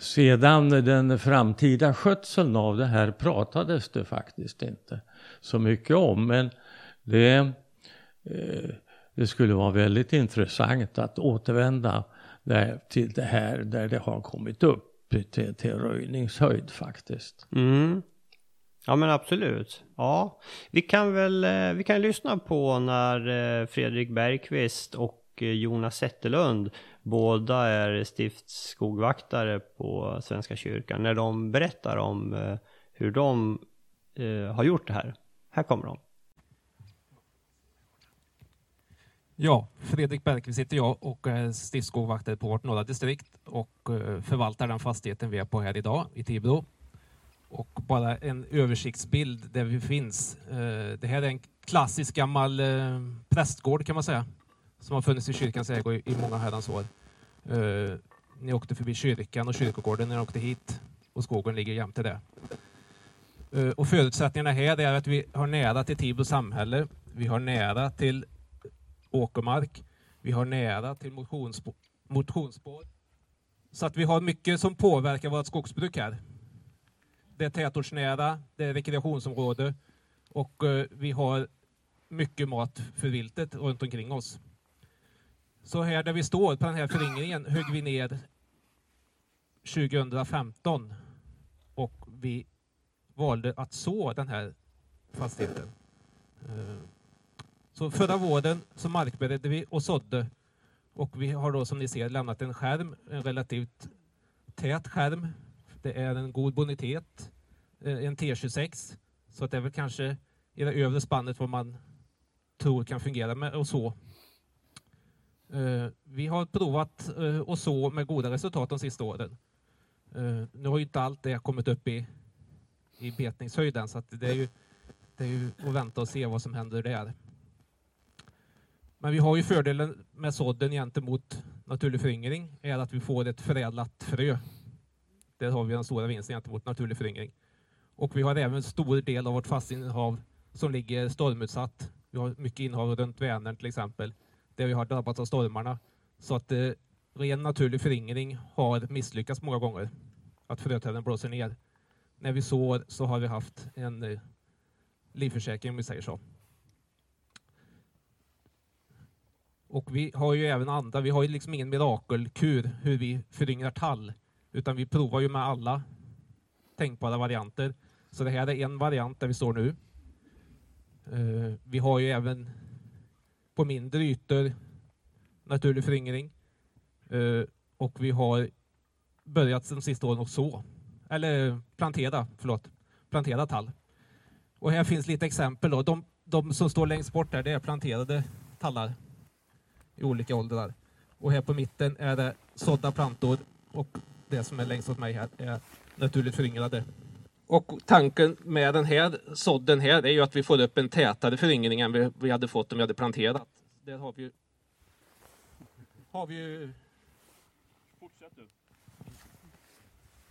sedan den framtida skötseln av det här pratades det faktiskt inte så mycket om. Men det, eh, det skulle vara väldigt intressant att återvända där, till det här där det har kommit upp till, till röjningshöjd faktiskt. Mm. Ja men absolut. Ja, vi kan väl eh, vi kan lyssna på när eh, Fredrik Bergqvist och eh, Jonas Zetterlund båda är stiftsskogvaktare på Svenska kyrkan när de berättar om hur de har gjort det här. Här kommer de. Ja, Fredrik Bergqvist heter jag och är stiftsskogvaktare på vårt norra distrikt och förvaltar den fastigheten vi är på här idag i Tibro. Och bara en översiktsbild där vi finns. Eh, det här är en klassisk gammal eh, prästgård kan man säga som har funnits i kyrkans ägo i många herrans år. Eh, ni åkte förbi kyrkan och kyrkogården när ni åkte hit och skogen ligger jämte det. Och förutsättningarna här är att vi har nära till Tibro samhälle. Vi har nära till åkermark. Vi har nära till motionsspår, motionsspår. Så att vi har mycket som påverkar vårt skogsbruk här. Det är tätortsnära, det är rekreationsområde och eh, vi har mycket mat för viltet runt omkring oss. Så här där vi står på den här föryngringen högg vi ner 2015 och vi valde att så den här fastigheten. Eh, så förra våren så markberedde vi och sådde och vi har då som ni ser lämnat en skärm, en relativt tät skärm. Det är en god bonitet, eh, en T26 så att det är väl kanske i det övre spannet vad man tror kan fungera med och så. Eh, vi har provat eh, och så med goda resultat de sista åren. Nu har ju inte allt det kommit upp i, i betningshöjden så att det är ju det är ju att vänta och se vad som händer där. Men vi har ju fördelen med sådden gentemot naturlig föryngring är att vi får ett förädlat frö. Där har vi den stora vinsten gentemot naturlig föryngring. Och vi har även stor del av vårt fastighetsinnehav som ligger stormutsatt. Vi har mycket innehav runt Vänern till exempel, där vi har drabbats av stormarna. Så att eh, ren naturlig föryngring har misslyckats många gånger. Att fröträden blåser ner. När vi sår så har vi haft en eh, livförsäkring om vi säger så. Och vi har ju även andra, vi har ju liksom ingen mirakelkur hur vi föryngrar tall, utan vi provar ju med alla tänkbara varianter. Så det här är en variant där vi står nu. Uh, vi har ju även på mindre ytor naturlig föryngring. Uh, och vi har börjat de sista åren att så, eller plantera, förlåt, plantera tall. Och här finns lite exempel. Då. De, de som står längst bort där, det är planterade tallar i olika åldrar. Och här på mitten är det sådda plantor och det som är längst åt mig här är naturligt föryngrade. Och tanken med den här sådden här är ju att vi får upp en tätare föryngring än vi, vi hade fått om vi hade planterat. Där har vi ju... Har vi ju... Fortsätt du.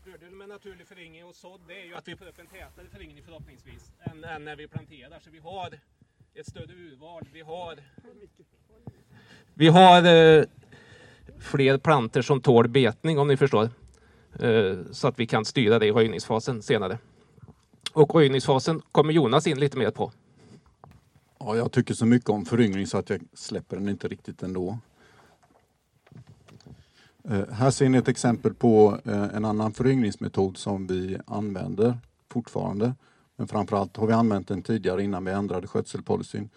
Fördelen med naturlig föryngring och sådd det är ju att vi får upp en tätare föryngring förhoppningsvis än, än när vi planterar. Så vi har ett större urval. Vi har vi har eh, fler planter som tål betning om ni förstår. Eh, så att vi kan styra det i röjningsfasen senare. Och röjningsfasen kommer Jonas in lite mer på. Ja, jag tycker så mycket om föryngring så att jag släpper den inte riktigt ändå. Eh, här ser ni ett exempel på eh, en annan föryngringsmetod som vi använder fortfarande. Men framförallt har vi använt den tidigare innan vi ändrade skötselpolicyn.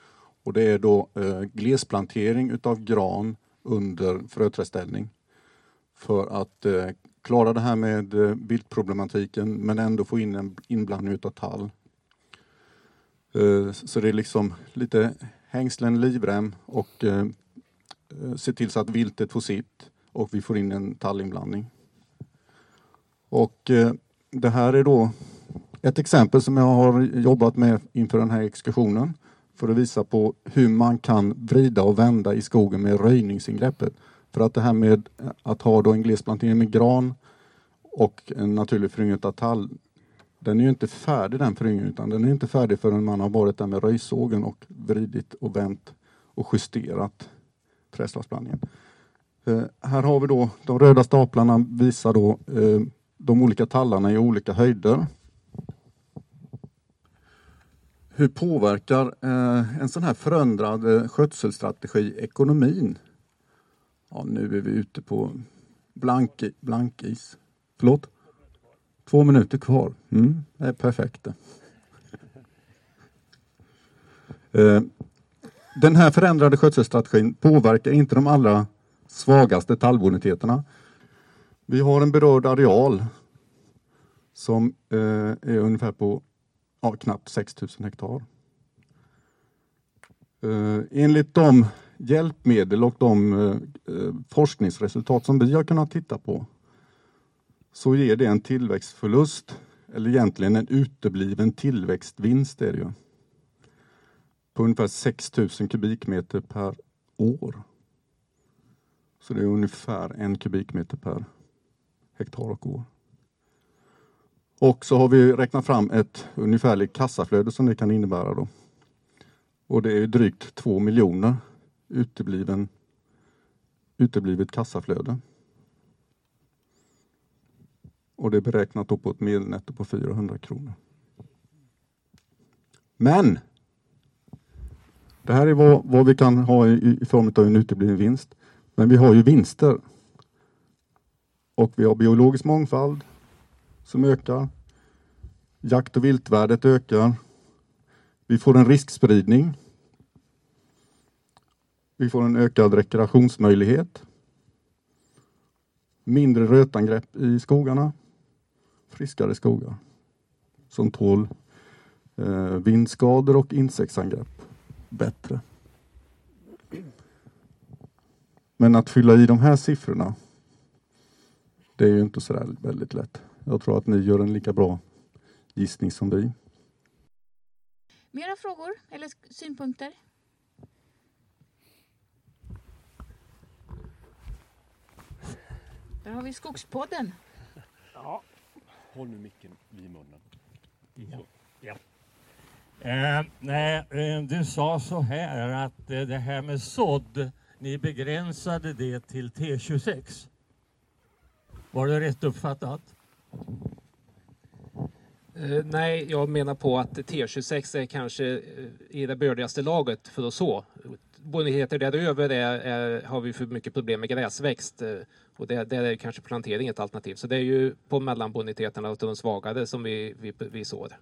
Och det är då glesplantering utav gran under fröträdställning. För att klara det här med eh, viltproblematiken men ändå få in en inblandning av tall. Eh, så det är liksom lite hängslen, livrem och eh, se till så att viltet får sitt och vi får in en tallinblandning. Och det här är då ett exempel som jag har jobbat med inför den här exkursionen för att visa på hur man kan vrida och vända i skogen med röjningsingreppet. För att det här med att ha då en glesplantering med gran och en naturlig föryngring av tall, den är ju inte färdig den föryngringen utan den är inte färdig förrän man har varit där med röjsågen och vridit och vänt och justerat trädslagsblandningen. Eh, här har vi då de röda staplarna visar då eh, de olika tallarna i olika höjder hur påverkar eh, en sån här förändrad eh, skötselstrategi ekonomin? Ja, nu är vi ute på blank, blankis. Förlåt? Två minuter kvar. Mm, det är perfekt. [laughs] Eh, den här förändrade skötselstrategin påverkar inte de allra svagaste tallboniteterna. Vi har en berörd areal som eh, är ungefär på ja, knappt 6000 hektar. Eh, enligt de hjälpmedel och de eh, eh, forskningsresultat som vi har kunnat titta på så ger det en tillväxtförlust, eller egentligen en utebliven tillväxtvinst är det ju. På ungefär 6000 kubikmeter per år. Så det är ungefär en kubikmeter per hektar och år. Och så har vi räknat fram ett ungefärligt kassaflöde som det kan innebära. Då. Och det är drygt 2 miljoner utebliven, uteblivet kassaflöde. Och det är beräknat på ett medelnetto på 400 kronor. Men! Det här är vad, vad vi kan ha i, i form av en utebliven vinst. Men vi har ju vinster. Och vi har biologisk mångfald som ökar. Jakt och viltvärdet ökar. Vi får en riskspridning. Vi får en ökad rekreationsmöjlighet. Mindre rötangrepp i skogarna. Friskare skogar som tål eh, vindskador och insektsangrepp bättre. Men att fylla i de här siffrorna, det är ju inte så väldigt lätt. Jag tror att ni gör en lika bra gissning som vi. Mera frågor eller synpunkter? Där har vi Skogspodden. Ja. Håll nu micken vid munnen. Ja. ja. Eh, nej, eh, du sa så här att eh, det här med sådd, ni begränsade det till T26. Var det rätt uppfattat? Eh, nej, jag menar på att T26 är kanske i det bördigaste laget för att så. Boniteter däröver är, är, har vi för mycket problem med gräsväxt och där, där är kanske plantering ett alternativ. Så det är ju på mellanboniteterna och de svagare som vi, vi, vi sår.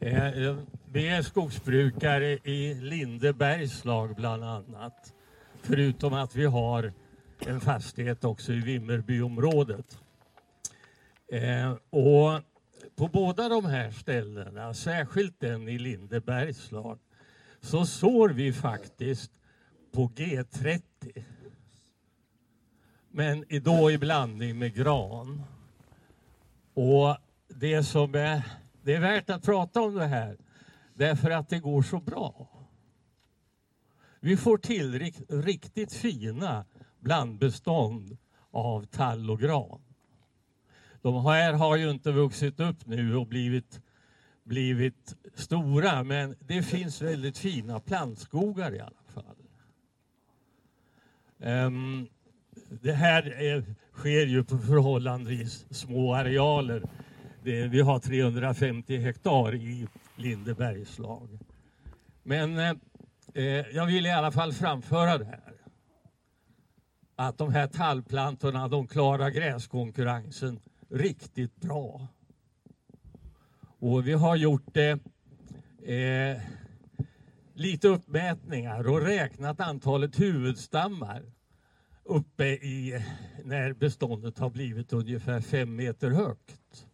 Eh, vi är skogsbrukare i Lindebergslag bland annat. Förutom att vi har en fastighet också i Vimmerbyområdet. Eh, och på båda de här ställena, särskilt den i Lindebergslag, så sår vi faktiskt på G30. Men då i blandning med gran. Och det som är, det är värt att prata om det här därför att det går så bra. Vi får till riktigt fina blandbestånd av tall och gran. De här har ju inte vuxit upp nu och blivit, blivit stora men det finns väldigt fina plantskogar i alla fall. Um, det här är, sker ju på förhållandevis små arealer. Det, vi har 350 hektar i Lindebergslag. Men eh, eh, jag vill i alla fall framföra det här. Att de här tallplantorna de klarar gräskonkurrensen riktigt bra. Och vi har gjort eh, eh, lite uppmätningar och räknat antalet huvudstammar uppe i när beståndet har blivit ungefär fem meter högt.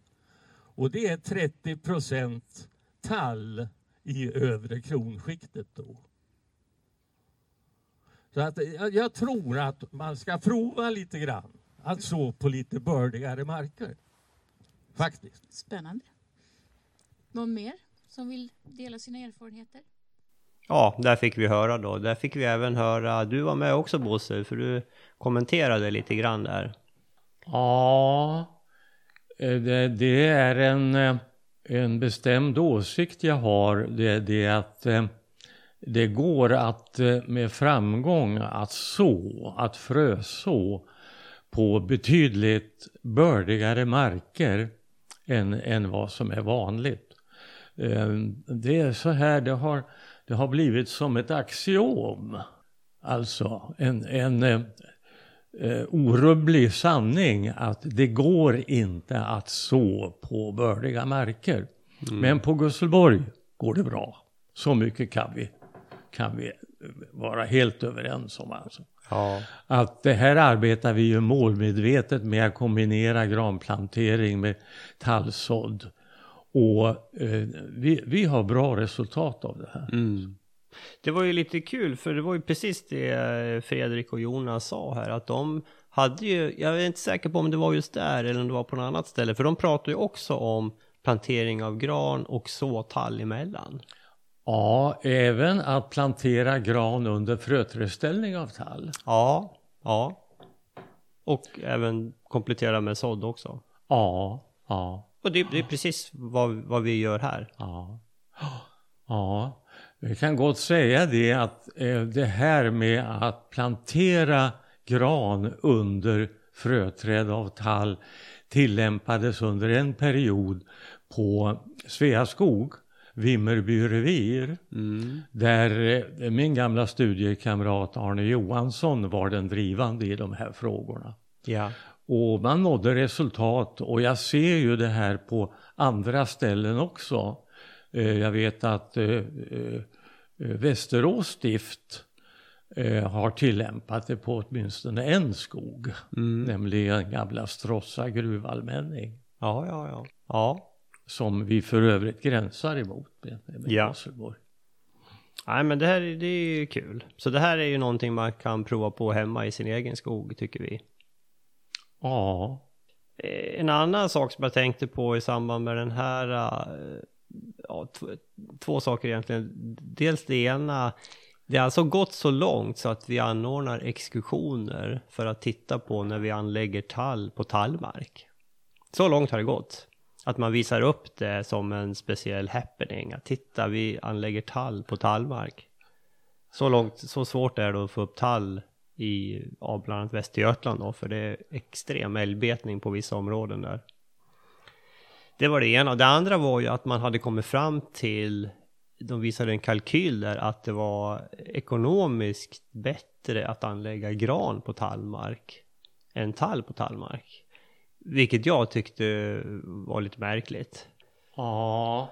Och det är 30 procent tall i övre kronskiktet då. Så att jag, jag tror att man ska prova lite grann att så på lite bördigare marker. Faktiskt. Spännande. Någon mer som vill dela sina erfarenheter? Ja, där fick vi höra då. Där fick vi även höra, du var med också Bosse, för du kommenterade lite grann där. Ja, eh, det, det är en, eh, en bestämd åsikt jag har. Det, det är att eh, det går att med framgång att så, att fröså på betydligt bördigare marker än, än vad som är vanligt. Det är så här, det har det har blivit som ett axiom. Alltså en, en eh, eh, orubblig sanning att det går inte att så på bördiga marker. Mm. Men på Gusselborg går det bra. Så mycket kan vi, kan vi vara helt överens om. Alltså. Ja. Att det här arbetar vi ju målmedvetet med att kombinera granplantering med tallsådd och eh, vi, vi har bra resultat av det här. Mm. Det var ju lite kul för det var ju precis det eh, Fredrik och Jonas sa här att de hade ju, jag är inte säker på om det var just där eller om det var på något annat ställe för de pratade ju också om plantering av gran och så tall emellan. Ja, även att plantera gran under fröträdställning av tall. Ja, ja. Och även komplettera med sådd också. Ja, ja. Och det, det är precis vad, vad vi gör här. Ja. ja, vi kan gott säga det att eh, det här med att plantera gran under fröträd av tall tillämpades under en period på Sveaskog, Vimmerby revir, mm. där eh, min gamla studiekamrat Arne Johansson var den drivande i de här frågorna. Ja. Och man nådde resultat och jag ser ju det här på andra ställen också. Eh, jag vet att eh, eh, Västerås stift har tillämpat det på åtminstone en skog. Mm. Nämligen gamla Stråssa gruvallmänning. Ja, ja, ja. ja. Som vi för övrigt gränsar emot med, med ja. Hasselborg. Nej men det här det är ju kul. Så det här är ju någonting man kan prova på hemma i sin egen skog tycker vi. Ja. Eh, en annan sak som jag tänkte på i samband med den här, eh, ja, två saker egentligen. Dels det ena, det har alltså gått så långt så att vi anordnar exkursioner för att titta på när vi anlägger tall på tallmark. Så långt har det gått. Att man visar upp det som en speciell happening. Att titta, vi anlägger tall på tallmark. Så långt, så svårt är det att få upp tall i ja, bland annat Västergötland då, för det är extrem älgbetning på vissa områden där. Det var det ena. Det andra var ju att man hade kommit fram till, de visade en kalkyl där, att det var ekonomiskt bättre att anlägga gran på tallmark än tall på tallmark. Vilket jag tyckte var lite märkligt. Ja.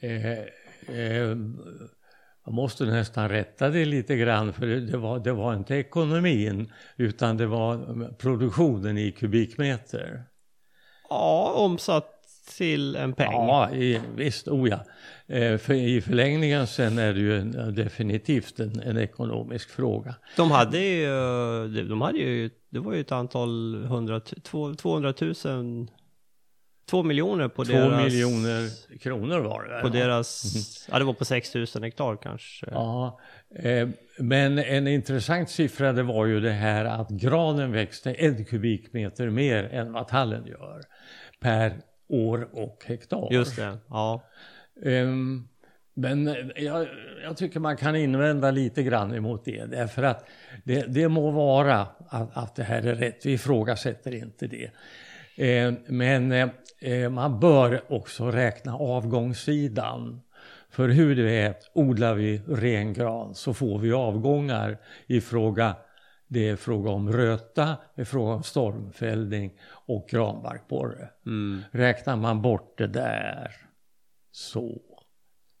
Eh, eh, jag måste nästan rätta det lite grann för det var, det var inte ekonomin utan det var produktionen i kubikmeter. Ja, omsatt till en peng. Ja, i, visst, oh ja. Eh, för I förlängningen sen är det ju en, definitivt en, en, ekonomisk fråga. De hade ju, de hade ju, det var ju ett antal hundra, 200 000 Två miljoner på Två deras... miljoner kronor var det. På ja. deras... Mm. Ja, det var på 6000 hektar kanske. Ja, eh, men en intressant siffra det var ju det här att granen växte en kubikmeter mer än vad tallen gör. Per år och hektar. Just det, ja. Eh, men jag, jag, tycker man kan invända lite grann emot det. Därför att det, det må vara att, att det här är rätt. Vi ifrågasätter inte det. Eh, men eh, man bör också räkna avgångssidan. För hur det är, odlar vi rengran så får vi avgångar i fråga det är fråga om röta, det är fråga om stormfällning och granbarkborre. Mm. Räknar man bort det där så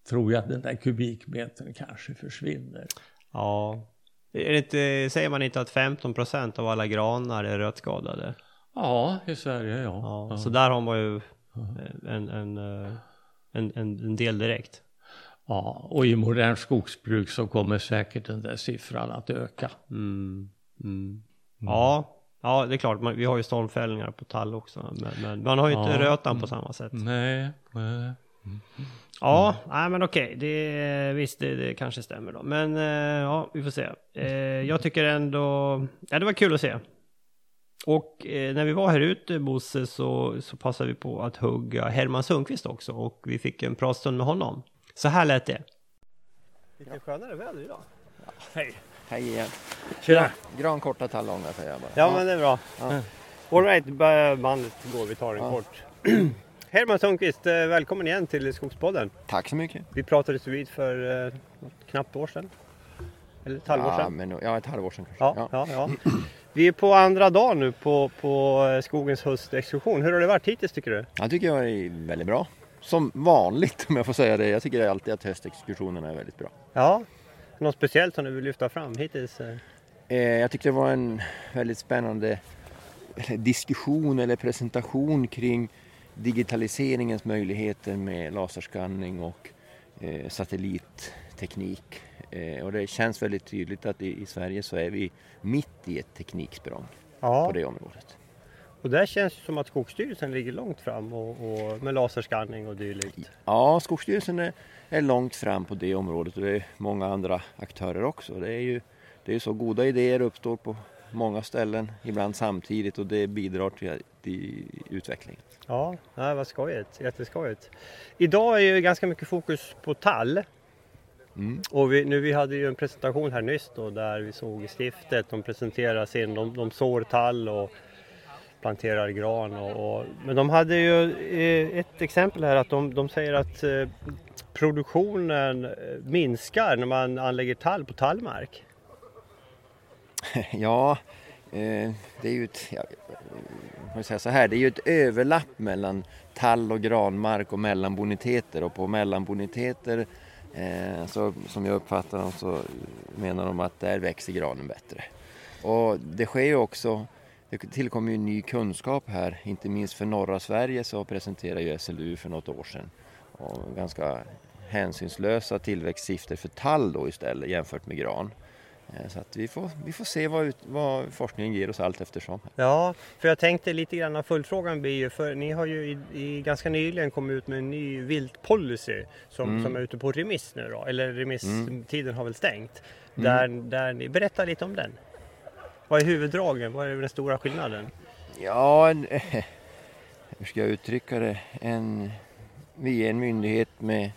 tror jag att den där kubikmetern kanske försvinner. Ja, inte, säger man inte att 15% av alla granar är rötskadade? Ja, i Sverige ja. ja, ja. Så där har man ju en, en, eh, en, en, en del direkt. Ja, och i modernt skogsbruk så kommer säkert den där siffran att öka. Mm. Mm. Ja, ja, det är klart. Man, vi har ju stormfällningar på tall också. Men, men man har ju inte ja. rötan på samma sätt. Nej, nej. Ja, nej men okej, det, visst det, det kanske stämmer då. Men eh, ja, vi får se. Eh, jag tycker ändå, ja det var kul att se. Och eh, när vi var här ute Bosse så, så passade vi på att hugga Herman Sundqvist också och vi fick en pratstund med honom. Så här lät det. Lite skönare väder idag. Ja. Hej! Hej igen. Tjena! Gran korta tallånga säger jag bara. Ja, ja, men det är bra. Ja. Alright, bandet går, vi tar den ja. kort. [clears throat] Herman Sundqvist, eh, välkommen igen till Skogspodden. Tack så mycket. Vi pratades vid för eh, knappt år sedan. Eller ett halvår sedan? Ja, men, ja ett halvår sedan kanske. Ja, ja. ja, Vi är på andra dagen nu på, på eh, Skogens höstexkursion. Hur har det varit hittills tycker du? Jag tycker det är väldigt bra. Som vanligt [laughs] om jag får säga det. Jag tycker alltid att höstexkursionerna är väldigt bra. Ja, något speciellt som du vill lyfta fram hittills? Eh, jag tyckte det var en väldigt spännande diskussion eller presentation kring digitaliseringens möjligheter med laserskanning och eh, satellitteknik Eh, och det känns väldigt tydligt att i, Sverige så är vi mitt i ett tekniksprång ja. på det området. Och där känns det som att Skogsstyrelsen ligger långt fram och, och med laserskanning och dylikt. Ja, Skogsstyrelsen är, är, långt fram på det området och det är många andra aktörer också. Det är ju det är så goda idéer uppstår på många ställen, ibland samtidigt och det bidrar till, till utvecklingen. Ja, nej, vad skojigt, jätteskojigt. Idag är ju ganska mycket fokus på tall Mm. Och vi, nu, vi hade ju en presentation här nyss då, där vi såg stiftet, de presenterar sin, de, de sår tall och planterar gran. Och, och, men de hade ju eh, ett exempel här att de, de säger att eh, produktionen eh, minskar när man anlägger tall på tallmark. [laughs] Ja, eh, det är ju ett, ja, jag säga så här, det är ju ett överlapp mellan tall och granmark och mellanboniteter och på mellanboniteter Eh, så, som jag uppfattar dem så menar de att där växer granen bättre. Och det sker ju också, det tillkommer ju ny kunskap här, inte minst för norra Sverige så presenterade ju SLU för något år sedan och ganska hänsynslösa tillväxtsiffror för tall då istället jämfört med gran. Eh, Så vi, får, vi får se vad, ut, vad forskningen ger oss allt eftersom. Ja, för jag tänkte lite grann, följdfrågan blir ju, för ni har ju i, i ganska nyligen kommit ut med en ny viltpolicy som, Mm. som är ute på remiss nu då, eller remisstiden har väl stängt. Mm. Där, där ni, berätta lite om den. Vad är huvuddragen? Vad är den stora skillnaden? Ja, en, hur ska jag uttrycka det? En, vi är en myndighet med,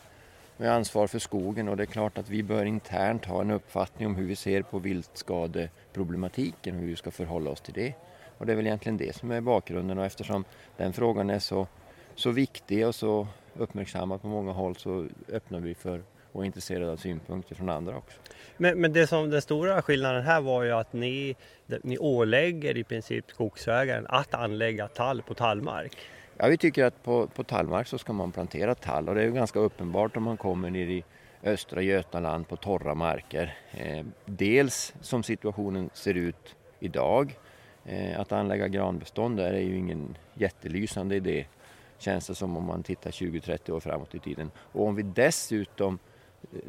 med ansvar för skogen och det är klart att vi bör internt ha en uppfattning om hur vi ser på viltskadeproblematiken och hur vi ska förhålla oss till det. Och det är väl egentligen det som är bakgrunden och eftersom den frågan är så, så viktig och så uppmärksammad på många håll så öppnar vi för och är intresserade av synpunkter från andra också. Men, men det som den stora skillnaden här var ju att ni, ni ålägger i princip skogsägaren att anlägga tall på tallmark. Ja, vi tycker att på, på tallmark så ska man plantera tall och det är ju ganska uppenbart om man kommer ner i östra Götaland på torra marker. Eh, dels som situationen ser ut idag. Eh, att anlägga granbestånd där är ju ingen jättelysande idé känns det som om man tittar 20-30 år framåt i tiden. Och om vi dessutom eh,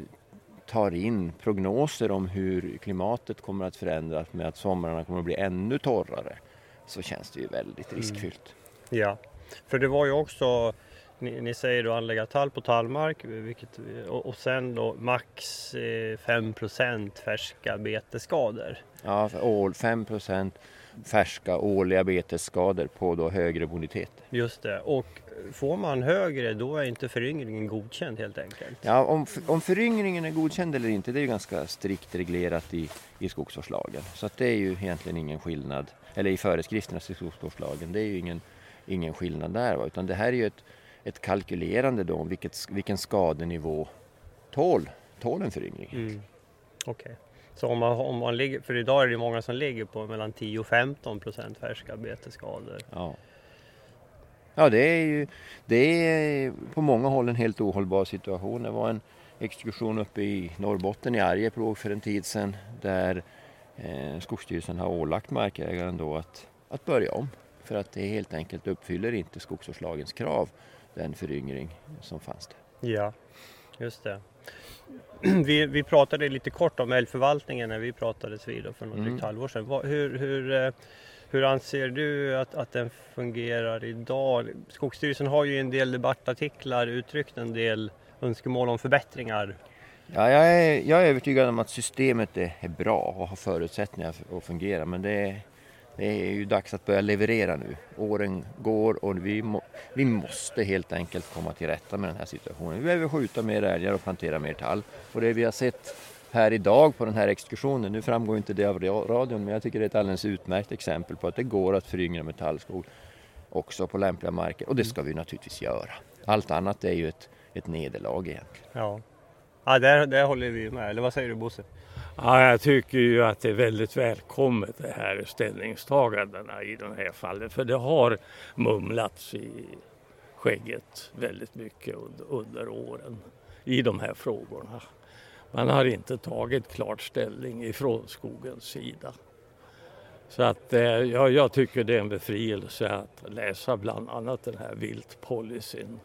tar in prognoser om hur klimatet kommer att förändras med att somrarna kommer att bli ännu torrare så känns det ju väldigt riskfyllt. Ja, för det var ju också, ni, ni säger då anlägga tall på tallmark vilket, och, och sen då max eh, 5 färska betesskador. Ja, ål, 5 färska årliga betesskador på då högre bonitet. Just det, och får man högre då är inte föryngringen godkänd helt enkelt. Ja, om, om föryngringen är godkänd eller inte det är ju ganska strikt reglerat i, i skogsvårdslagen. Så att det är ju egentligen ingen skillnad, eller i föreskrifterna till skogsvårdslagen, det är ju ingen, ingen skillnad där. Va? Utan det här är ju ett, ett kalkylerande då om vilket, vilken skadenivå tål, tål en föryngring. Mm. Okej. Så om man, om man ligger, för idag är det många som ligger på mellan 10 och 15 färska betesskador. Ja. Ja, det är ju det är på många håll en helt ohållbar situation. Det var en exkursion uppe i Norrbotten i Arjeplog för en tid sedan där eh, Skogsstyrelsen har ålagt markägaren då att, att börja om för att det helt enkelt uppfyller inte skogsvårdslagens krav, den föryngring som fanns där. Ja, just det. [clears throat] Vi, vi pratade lite kort om älgförvaltningen när vi pratades vid för något Mm. drygt halvår sedan. Hur, hur, eh, hur anser du att, att den fungerar idag? Skogsstyrelsen har ju i en del debattartiklar uttryckt en del önskemål om förbättringar. Ja, jag, är, jag är övertygad om att systemet är, är bra och har förutsättningar för att fungera men det är, det är ju dags att börja leverera nu. Åren går och vi, må, vi måste helt enkelt komma till rätta med den här situationen. Vi behöver skjuta mer älgar och plantera mer tall. Och det vi har sett här idag på den här exkursionen, nu framgår inte det av radion men jag tycker det är ett alldeles utmärkt exempel på att det går att föryngra med tallskog också på lämpliga marker och det ska vi naturligtvis göra. Allt annat är ju ett, ett nederlag egentligen. Ja, ja där, där håller vi med. Eller vad säger du Bosse? Ja, jag tycker ju att det är väldigt välkommet det här ställningstagandena i det här fallet. För det har mumlats i skägget väldigt mycket under, under åren i de här frågorna. Man har inte tagit klart ställning ifrån skogens sida. Så att eh, ja, jag tycker det är en befrielse att läsa bland annat den här viltpolicyn.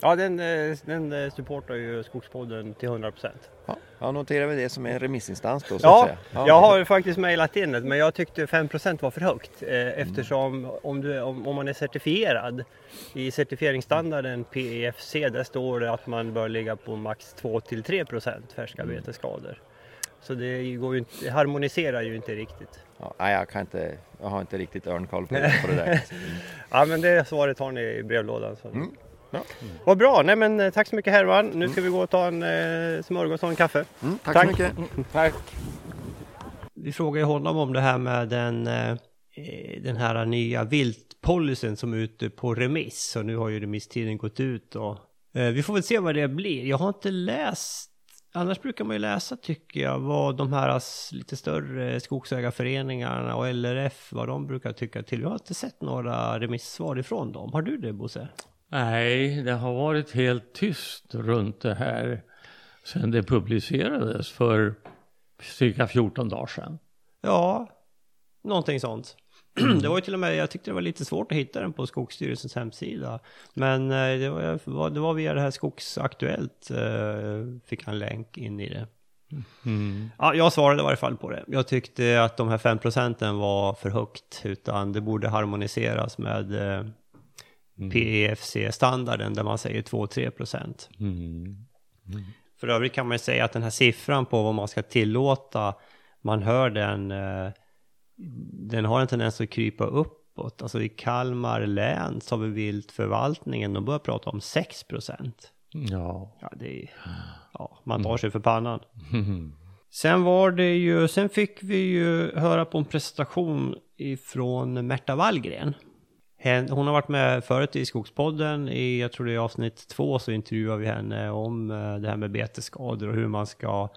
Ja, den, eh, den eh, supportar ju Skogspodden till 100 procent. Ja, jag noterar vi det som är remissinstans då så att Ja, säga. jag har faktiskt mejlat in det men jag tyckte 5% var för högt eh, eftersom om, du, om, om man är certifierad i certifieringsstandarden PEFC där står det att man bör ligga på max 2-3% färska betesskador. Så det, går ju inte, det harmoniserar ju inte riktigt. Ja, nej, jag, kan inte, jag har inte riktigt örnkoll på, det- på det där. [laughs] ja men det svaret har ni i brevlådan. Så. Mm. Ja. Vad bra, nej men eh, tack så mycket Herman. Nu ska vi gå och ta en eh, smörgås och en kaffe. Mm, tack, så mycket. [laughs] Tack. Vi frågade honom om det här med den, eh, den här nya viltpolicyn som är ute på remiss. Och nu har ju remisstiden gått ut och eh, vi får väl se vad det blir. Jag har inte läst annars brukar man ju läsa, tycker jag, vad de här lite större skogsägarföreningarna och LRF, vad de brukar tycka till. Jag har inte sett några remissvar ifrån dem. Har du det, Bosse? Nej, det har varit helt tyst runt det här sedan det publicerades för cirka 14 dagar sedan. Ja, någonting sånt. [clears throat] Det var ju till och med, jag tyckte det var lite svårt att hitta den på Skogsstyrelsens hemsida. Men eh, det var, det var via det här Skogsaktuellt, eh, fick han länk in i det. Mm. Ja, jag svarade i varje fall på det. Jag tyckte att de här 5 procenten var för högt, utan det borde harmoniseras med eh, PEFC-standarden där man säger 2-3 procent. Mm. För övrigt kan man ju säga att den här siffran på vad man ska tillåta, man hör den, eh, den har en tendens att krypa uppåt. Alltså i Kalmar län så har vi viltförvaltningen, de börjar prata om 6 procent. Ja. Ja, det är, ja, man tar sig för pannan. Mm. Sen var det ju, sen fick vi ju höra på en presentation ifrån Märta Wallgren. Hon har varit med förut i Skogspodden, i, jag tror det är avsnitt två så intervjuar vi henne om eh, det här med betesskador och hur man ska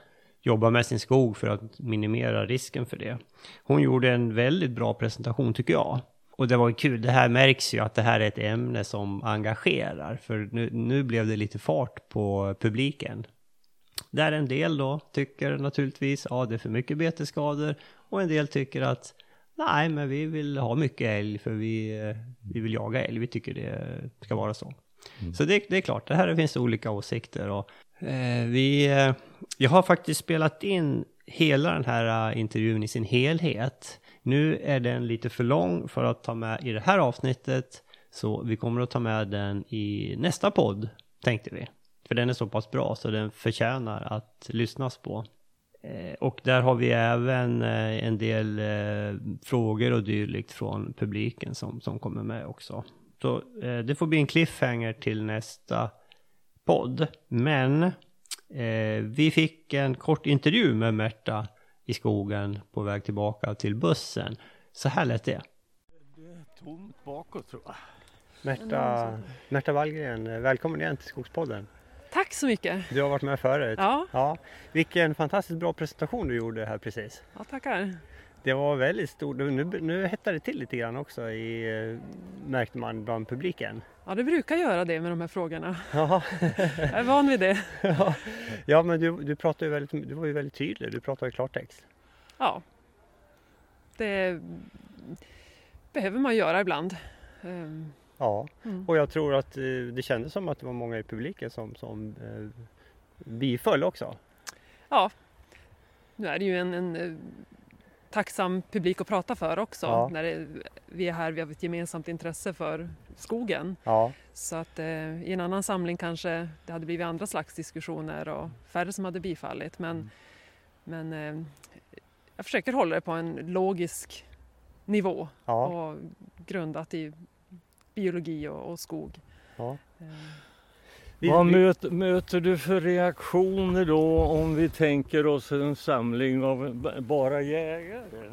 jobba med sin skog för att minimera risken för det. Hon gjorde en väldigt bra presentation tycker jag. Och det var kul, det här märks ju att det här är ett ämne som engagerar, för nu, nu blev det lite fart på publiken. Där en del då tycker naturligtvis, ja det är för mycket betesskador och en del tycker att nej men vi vill ha mycket älg för vi, eh, vi vill jaga älg, vi tycker det ska vara så. Så det, det är klart, det här finns olika åsikter och eh, vi, eh, jag har faktiskt spelat in hela den här eh, intervjun i sin helhet. Nu är den lite för lång för att ta med i det här avsnittet så vi kommer att ta med den i nästa podd tänkte vi. För den är så pass bra så den förtjänar att lyssnas på. Eh, Och där har vi även eh, en del eh, frågor och dylikt från publiken som, som kommer med också. Så det får bli en cliffhanger till nästa podd. Men vi fick en kort intervju med Märta i skogen på väg tillbaka till bussen. Så här lät det. Tomt bakåt tror jag. Märta, Märta Wallgren, välkommen igen till Skogspodden. Tack så mycket. Du har varit med förut. Ja. ja. Vilken fantastiskt bra presentation du gjorde här precis. Ja, tackar. Det var väldigt stort. Nu, nu hettar det till lite grann också i, eh, märkte man bland publiken. Ja, det brukar göra det med de här frågorna. Ja. Jag är van vid det. [laughs] ja. ja, men du, du, pratade ju väldigt, du var ju väldigt tydlig. Du pratade i klartext. Ja. Det behöver man göra ibland. Ja, Mm. och jag tror att eh, det kändes som att det var många i publiken som, som eh, biföll också. Ja, nu är det ju en, en eh, tacksam publik att prata för också. Ja. När det, vi är här, vi har ett gemensamt intresse för skogen. Ja. Så att eh, i en annan samling kanske det hade blivit andra slags diskussioner och färre som hade bifallit. Men, men eh, jag försöker hålla det på en logisk nivå Ja. och grundat i biologi och, och skog. Ja. Eh, Vad möter, möter du för reaktioner då om vi tänker oss en samling av bara jägare?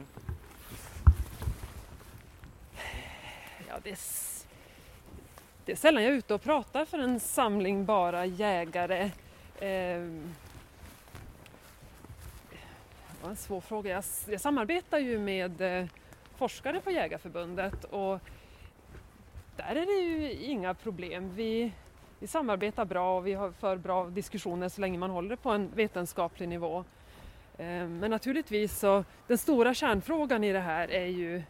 Ja, det, är, det är sällan jag är ute och pratar för en samling bara jägare. Ehm, det var en svår fråga. Jag, jag samarbetar ju med eh, forskare på Jägarförbundet och där är det ju inga problem. Vi, vi samarbetar bra och vi har för bra diskussioner så länge man håller det på en vetenskaplig nivå. Eh, men naturligtvis så, den stora kärnfrågan i det här är ju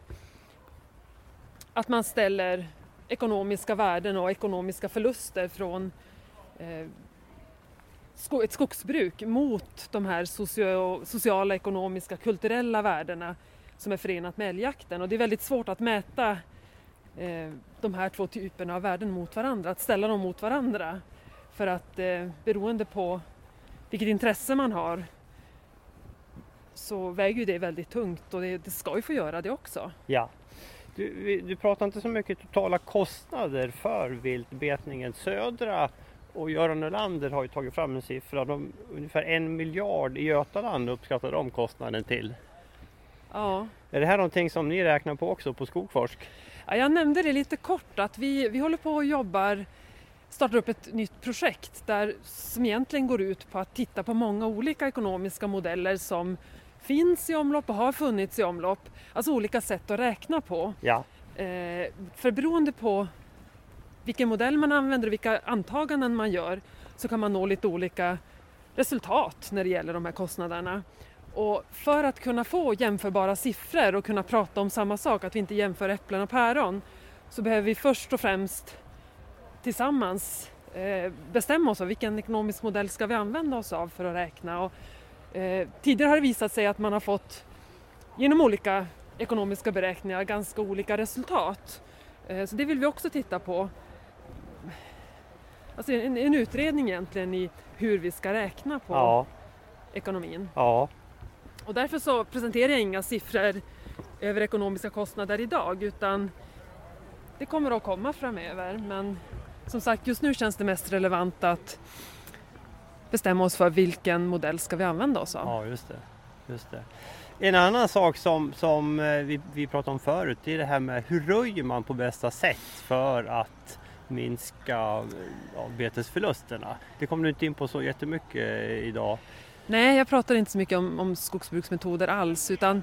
att man ställer ekonomiska värden och ekonomiska förluster från eh, ett skogsbruk mot de här sociala, ekonomiska, kulturella värdena som är förenat med älgjakten. Och det är väldigt svårt att mäta eh, de här två typerna av värden mot varandra, att ställa dem mot varandra. För att eh, beroende på vilket intresse man har så väger ju det väldigt tungt och det, det ska ju få göra det också. Ja. Du, vi- du pratar inte så mycket totala kostnader för viltbetningen. Södra och Göran Ölander har ju tagit fram en siffra. De, ungefär en miljard i Götaland uppskattar de kostnaden till. Ja. Är det här någonting som ni räknar på också på Skogforsk? Ja, jag nämnde det lite kort att vi, vi håller på och jobbar startar upp ett nytt projekt där, som egentligen går ut på att titta på många olika ekonomiska modeller som finns i omlopp och har funnits i omlopp. Alltså olika sätt att räkna på. Ja. Eh, för beroende på vilken modell man använder och vilka antaganden man gör så kan man nå lite olika resultat när det gäller de här kostnaderna. Och för att kunna få jämförbara siffror och kunna prata om samma sak, att vi inte jämför äpplen och päron, så behöver vi först och främst tillsammans eh, bestämma oss för vilken ekonomisk modell ska vi använda oss av för att räkna. Och, eh, tidigare har det visat sig att man har fått genom olika ekonomiska beräkningar ganska olika resultat. Eh, så det vill vi också titta på. Alltså en, en utredning egentligen i hur vi ska räkna på Ja. ekonomin. Ja. Och därför så presenterar jag inga siffror över ekonomiska kostnader idag utan det kommer att komma framöver. Men som sagt, just nu känns det mest relevant att bestämma oss för vilken modell ska vi använda oss av. Ja, just det. Just det. En annan sak som, som eh, vi, vi pratade om förut, det är det här med hur röjer man på bästa sätt för att minska eh, ja, betesförlusterna. Det kommer du inte in på så jättemycket eh, idag. Nej, jag pratar inte så mycket om, om skogsbruksmetoder alls utan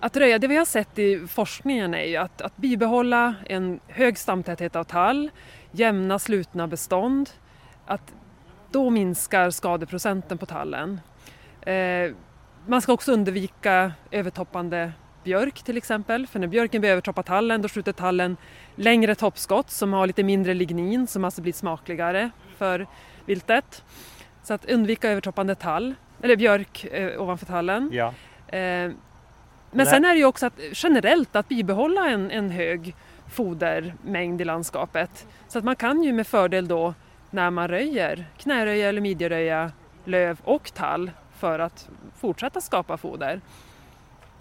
att röja, det vi har sett i forskningen är ju att, att bibehålla en hög stamtäthet av tall, jämna slutna bestånd, att då minskar skadeprocenten på tallen. Eh, man ska också undvika övertoppande björk till exempel, för när björken börjar övertoppa tallen då skjuter tallen längre toppskott som har lite mindre lignin som alltså blir smakligare för viltet. Så att undvika övertoppande tall, eller björk eh, ovanför tallen. Ja. Eh, men sen är det ju också att generellt att bibehålla en, en hög fodermängd i landskapet. Så att man kan ju med fördel då när man röjer knäröja eller midjeröja löv och tall för att fortsätta skapa foder.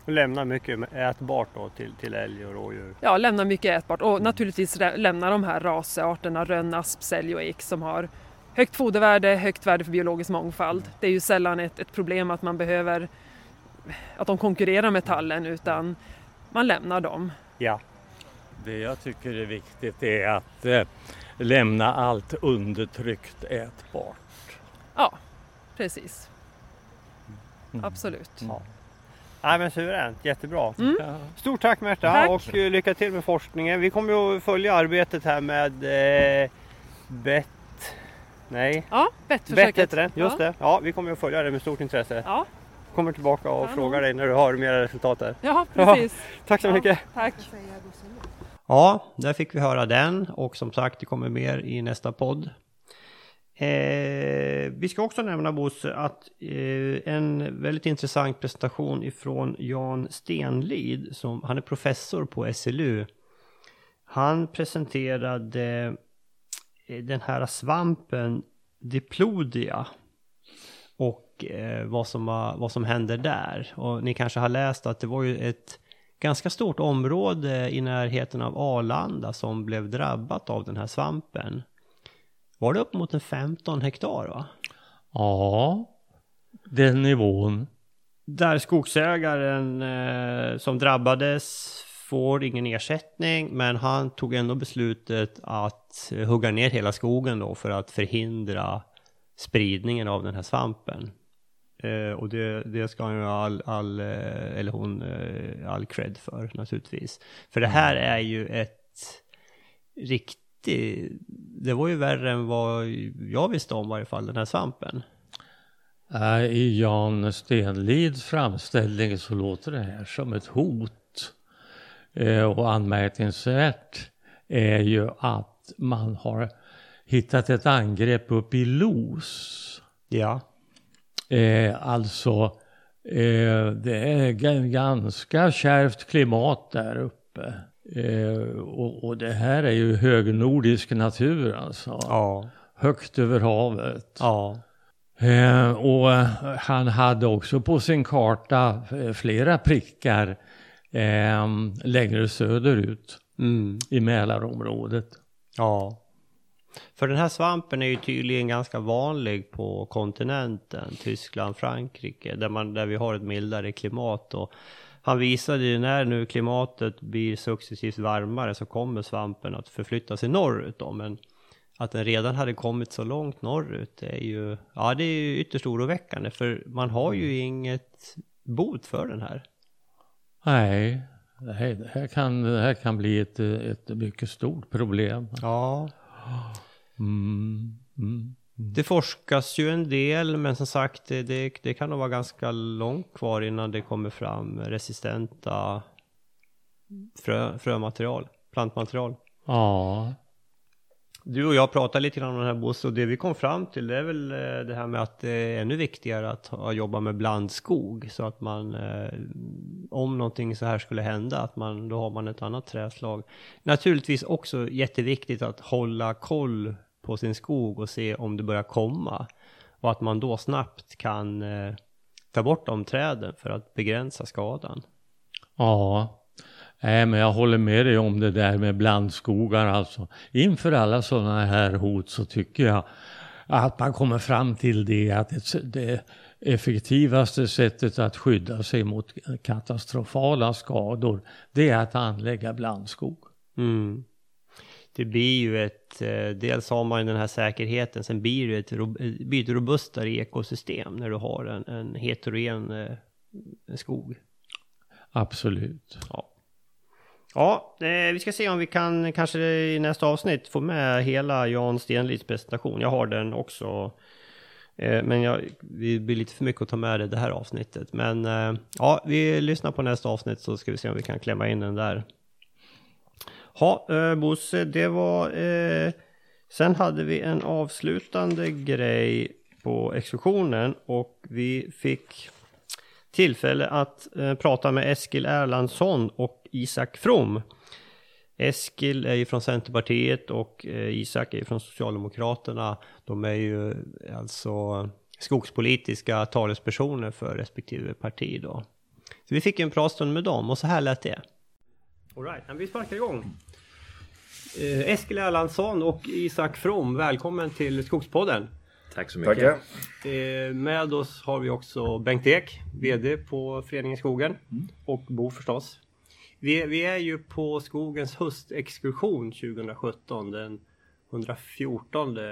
Lämna mycket ätbart då till, till älg och rådjur. Ja, lämna mycket ätbart och naturligtvis rä- lämna de här rasearterna rönn, asp, sälj och ek som har högt fodervärde, högt värde för biologisk mångfald. Det är ju sällan ett, ett problem att man behöver att de konkurrerar med tallen utan man lämnar dem. Ja. Det jag tycker är viktigt är att eh, lämna allt undertryckt ätbart. Ja, precis. Mm. Absolut. Ja. Nej men suveränt, jättebra. Mm. Stort tack Märta Tack. och lycka till med forskningen. Vi kommer ju att följa arbetet här med eh, BET. Nej, Ja, BET bettförsöket. heter det, just ja. det. Ja, vi kommer att följa det med stort intresse. Ja. Kommer tillbaka och Kanon. frågar dig när du har mera resultat där. [laughs] Ja, precis. Tack så Ja, mycket. Tack. Ja, där fick vi höra den och som sagt det kommer mer i nästa podd. Eh, vi ska också nämna Bosse att eh, en väldigt intressant presentation ifrån Jan Stenlid som han är professor på SLU. Han presenterade eh, den här svampen Diplodia och eh, vad, som, var- vad som händer där. Och ni kanske har läst att det var ju ett ganska stort område i närheten av Arlanda som blev drabbat av den här svampen. Var det upp mot en 15 hektar va? Ja, den nivån. Där skogsägaren eh, som drabbades får ingen ersättning men han tog ändå beslutet att hugga ner hela skogen då för att förhindra spridningen av den här svampen. Eh, och det, det ska han ju all, all, eh, eller hon, eh, all cred för naturligtvis. För det här är ju ett riktigt, det var ju värre än vad jag visste om i varje fall, den här svampen. I Jan Stenlids framställning så låter det här som ett hot. Eh, och anmärkningsvärt är ju att man har hittat ett angrepp uppe i Los. Ja. Eh, alltså, eh, det är ganska kärvt klimat där uppe. Eh, och, och det här är ju högnordisk natur alltså. Ja. Högt över havet. Ja. Eh, och han hade också på sin karta eh, flera prickar eh, längre söderut Mm. i Mälarområdet. Ja. För den här svampen är ju tydligen ganska vanlig på kontinenten, Tyskland, Frankrike, där, man, där vi har ett mildare klimat. Och han visade ju när nu klimatet blir successivt varmare så kommer svampen att förflytta sig norrut då, men att den redan hade kommit så långt norrut det är ju, ja det är ju ytterst oroväckande för man har ju inget bot för den här. Nej, det här, kan, det här kan bli ett, ett mycket stort problem. Ja. Mm, mm. Det forskas ju en del men som sagt det, det, det kan nog vara ganska långt kvar innan det kommer fram resistenta frö, frömaterial, plantmaterial. Ja. Du och jag pratade lite grann om den här Bosse och det vi kom fram till det är väl eh, det här med att det är ännu viktigare att ha, jobba med blandskog så att man eh, om någonting så här skulle hända att man då har man ett annat träslag. Naturligtvis också jätteviktigt att hålla koll på sin skog och se om det börjar komma och att man då snabbt kan eh, ta bort de träden för att begränsa skadan. Ja, Nej, men jag håller med dig om det där med blandskogar alltså. Inför alla sådana här hot så tycker jag att man kommer fram till det att det effektivaste sättet att skydda sig mot katastrofala skador det är att anlägga blandskog. Mm. Det blir ju ett, eh, dels har man den här säkerheten, sen blir det ett, blir ett robustare ekosystem när du har en, en heterogen en eh, skog. Absolut. Ja. Ja, eh, vi ska se om vi kan kanske i nästa avsnitt få med hela Jan Stenlids presentation. Jag har den också. Eh, men jag, det blir lite för mycket att ta med det, det här avsnittet. Men eh, ja, vi lyssnar på nästa avsnitt så ska vi se om vi kan klämma in den där. Ja, eh, Bosse, det var... Eh, sen hade vi en avslutande grej på exkursionen och vi fick tillfälle att eh, prata med Eskil Erlandsson och Isak From. Eskil är ju från Centerpartiet och eh, Isak är ju från Socialdemokraterna. De är ju eh, alltså skogspolitiska talespersoner för respektive parti då. Så vi fick en pratstund med dem och så här lät det. Alright, vi sparkar igång. Eh, Eskil Erlandsson och Isak From, välkommen till Skogspodden. Tack så mycket. Tackar. Eh, med oss har vi också Bengt Ek, VD på Föreningen Skogen mm. och Bo förstås. Vi, vi, är ju på Skogens höstexkursion 2017, den 114 eh,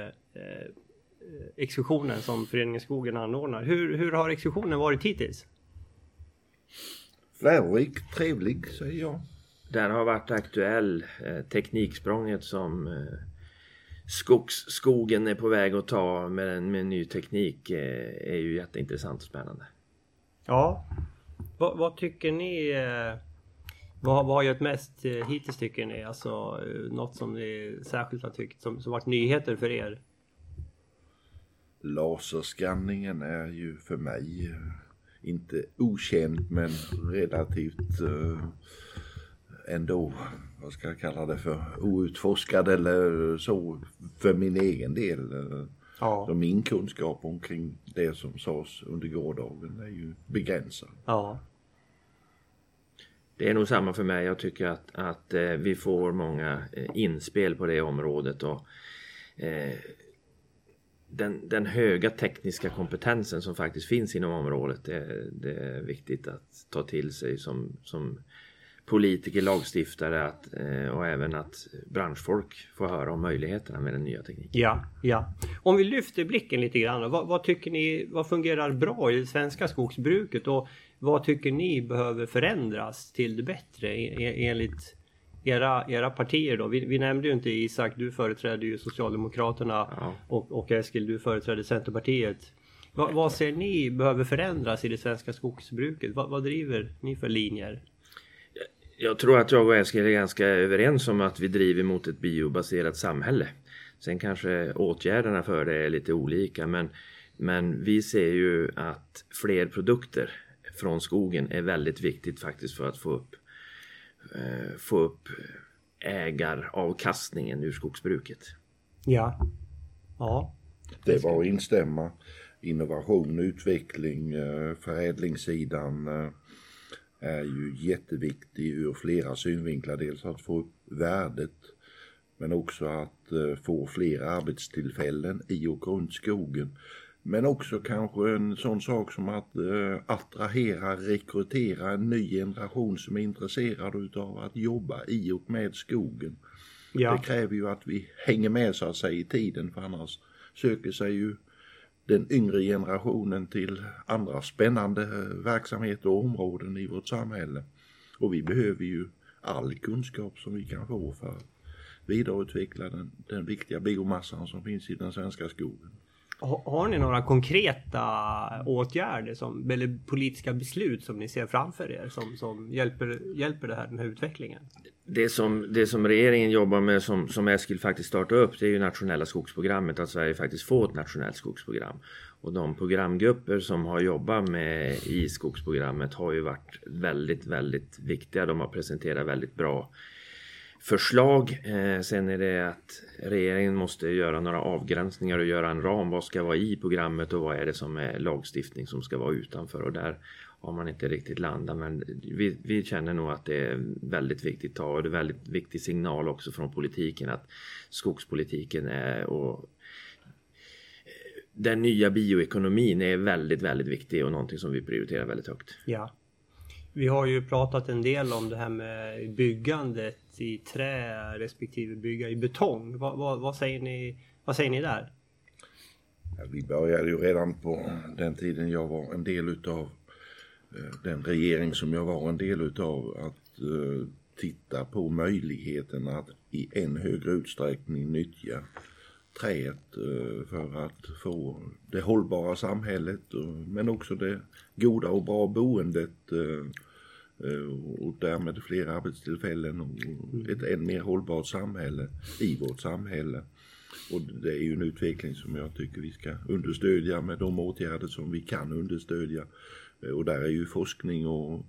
exkursionen som Föreningen Skogen anordnar. Hur, hur har exkursionen varit hittills? Lärorik, trevlig säger jag. Den har varit aktuell. Eh, tekniksprånget som eh, skogs, skogen är på väg att ta med en, med en ny teknik eh, är ju jätteintressant och spännande. Ja. Vad, vad tycker ni? Eh, vad, vad har gjort mest eh, hittills tycker ni? Alltså eh, något som ni särskilt har tyckt som, som varit nyheter för er? Laserskanningen är ju för mig inte okänd men relativt uh, ändå, vad ska jag kalla det för, outforskad eller så för min egen del. Ja. Så min kunskap omkring det som sades under gårdagen är ju begränsad. Ja. Det är nog samma för mig. Jag tycker att, att eh, vi får många eh, inspel på det området. Och, eh, den, den, höga tekniska kompetensen som faktiskt finns inom området, det, det är viktigt att ta till sig som, som politiker, lagstiftare att, eh, och även att branschfolk får höra om möjligheterna med den nya tekniken. Ja, ja. Om vi lyfter blicken lite grann. Vad, vad, tycker ni, vad fungerar bra i det svenska skogsbruket och vad tycker ni behöver förändras till det bättre enligt era, era partier då? Vi, vi nämnde ju inte Isak, du företräder ju Socialdemokraterna ja. och, och Eskil, du företräder Centerpartiet. Va, vad ser ni behöver förändras i det svenska skogsbruket? Va, vad driver ni för linjer? Jag tror att jag och Eskil är ganska överens om att vi driver mot ett biobaserat samhälle. Sen kanske åtgärderna för det är lite olika men, men vi ser ju att fler produkter från skogen är väldigt viktigt faktiskt för att få upp, eh, få upp ägaravkastningen ur skogsbruket. Ja. Ja. Det är bara att instämma. Innovation, utveckling, eh, förädlingssidan eh, är ju jätteviktig ur flera synvinklar. Dels att få upp värdet men också att eh, få fler arbetstillfällen i och runt skogen. Men också kanske en sån sak som att eh, attrahera, rekrytera en ny generation som är intresserad utav att jobba i och med skogen. Ja. Det kräver ju att vi hänger med så att säga i tiden för annars söker sig ju den yngre generationen till andra spännande eh, verksamheter och områden i vårt samhälle. Och vi behöver ju all kunskap som vi kan få för att vidareutveckla den, den viktiga biomassan som finns i den svenska skogen. Har ni några konkreta åtgärder som, eller politiska beslut som ni ser framför er som, som hjälper, hjälper det här, den här utvecklingen? Det som, det som regeringen jobbar med som, som Eskil faktiskt startade upp det är ju nationella skogsprogrammet. Att Sverige faktiskt får ett nationellt skogsprogram. Och de programgrupper som har jobbat med i skogsprogrammet har ju varit väldigt, väldigt viktiga. De har presenterat väldigt bra förslag. Eh, sen är det att regeringen måste göra några avgränsningar och göra en ram. Vad ska vara i programmet och vad är det som är lagstiftning som ska vara utanför? Och där har man inte riktigt landat. Men vi, vi känner nog att det är väldigt viktigt tag och det är väldigt viktig signal också från politiken att skogspolitiken är och den nya bioekonomin är väldigt, väldigt viktig och någonting som vi prioriterar väldigt högt. Ja. Vi har ju pratat en del om det här med byggandet i trä respektive bygga i betong. Vad, vad, vad, säger, ni, vad säger ni där? Ja, vi började ju redan på den tiden jag var en del utav eh, den regering som jag var en del utav att eh, titta på möjligheten att i än högre utsträckning nyttja träet eh, för att få det hållbara samhället men också det goda och bra boendet och därmed fler arbetstillfällen och ett än mer hållbart samhälle i vårt samhälle. Och det är ju en utveckling som jag tycker vi ska understödja med de åtgärder som vi kan understödja. Eh, Och där är ju forskning och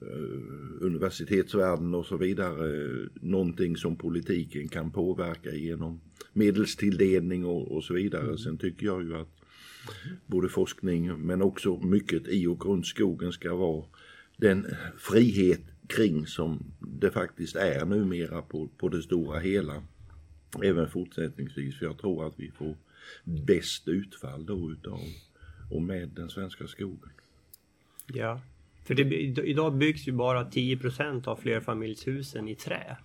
eh, universitetsvärlden och så vidare eh, någonting som politiken kan påverka genom medelstilldelning och, och så vidare. Sen tycker jag ju att både forskning men också mycket i och runt skogen ska vara den frihet kring som det faktiskt är numera på, på det stora hela. Även fortsättningsvis för jag tror att vi får bäst utfall då utav och med den svenska skogen. Ja. För det, idag byggs ju bara 10% av flerfamiljshusen i trä.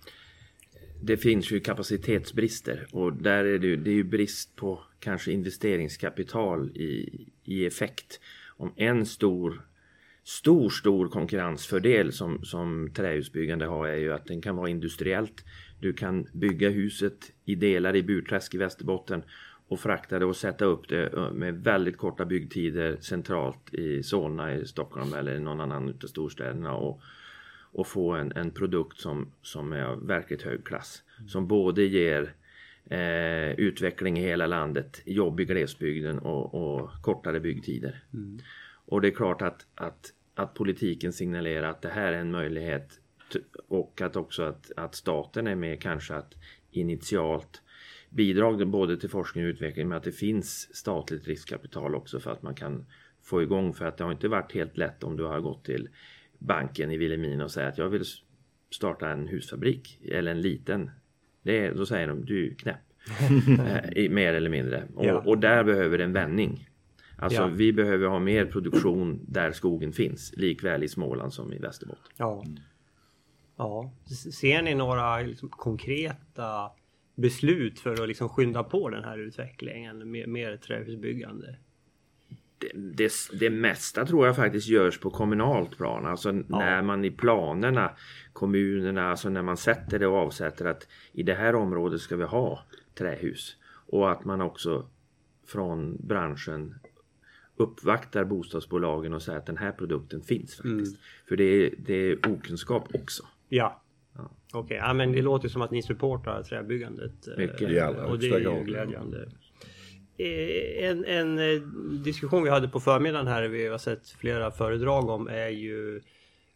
Det finns ju kapacitetsbrister och där är det, ju- det är ju brist på kanske investeringskapital i, i effekt. Om en stor stor, stor konkurrensfördel som, som trähusbyggande har är ju att den kan vara industriellt. Du kan bygga huset i delar i Burträsk i Västerbotten och frakta det och sätta upp det med väldigt korta byggtider centralt i Solna i Stockholm eller någon annan utav storstäderna och, och få en, en produkt som, som är av verkligt hög klass. Som både ger eh, utveckling i hela landet, jobb i glesbygden och, och kortare byggtider. Och det är klart att, att, att politiken signalerar att det här är en möjlighet och att också att, att staten är med kanske att initialt bidra både till forskning och utveckling men att det finns statligt riskkapital också för att man kan få igång för att det har inte varit helt lätt om du har gått till banken i Vilhelmina och säger att jag vill starta en husfabrik eller en liten. Det då säger de du är knäpp. [laughs] Eh, mer eller mindre. Och, Ja. och där behöver det en vändning. Alltså Ja. vi behöver ha mer produktion där skogen finns. Likväl i Småland som i Västerbotten. Ja. ja. S- Ser ni några liksom, konkreta beslut för att liksom skynda på den här utvecklingen med mer trähusbyggande? det, det, det mesta tror jag faktiskt görs på kommunalt plan. Alltså när man i planerna, kommunerna, alltså när man sätter det och avsätter att i det här området ska vi ha trähus. Och att man också från branschen uppvaktar bostadsbolagen och säger att den här produkten finns faktiskt. För det är, det är okunskap också. Ja. Okej, ja, men det låter som att ni supportar träbyggandet. eh, Mycket. I allra Och det är ju glädjande. Eh, En, en eh, diskussion vi hade på förmiddagen här, vi har sett flera föredrag om, är ju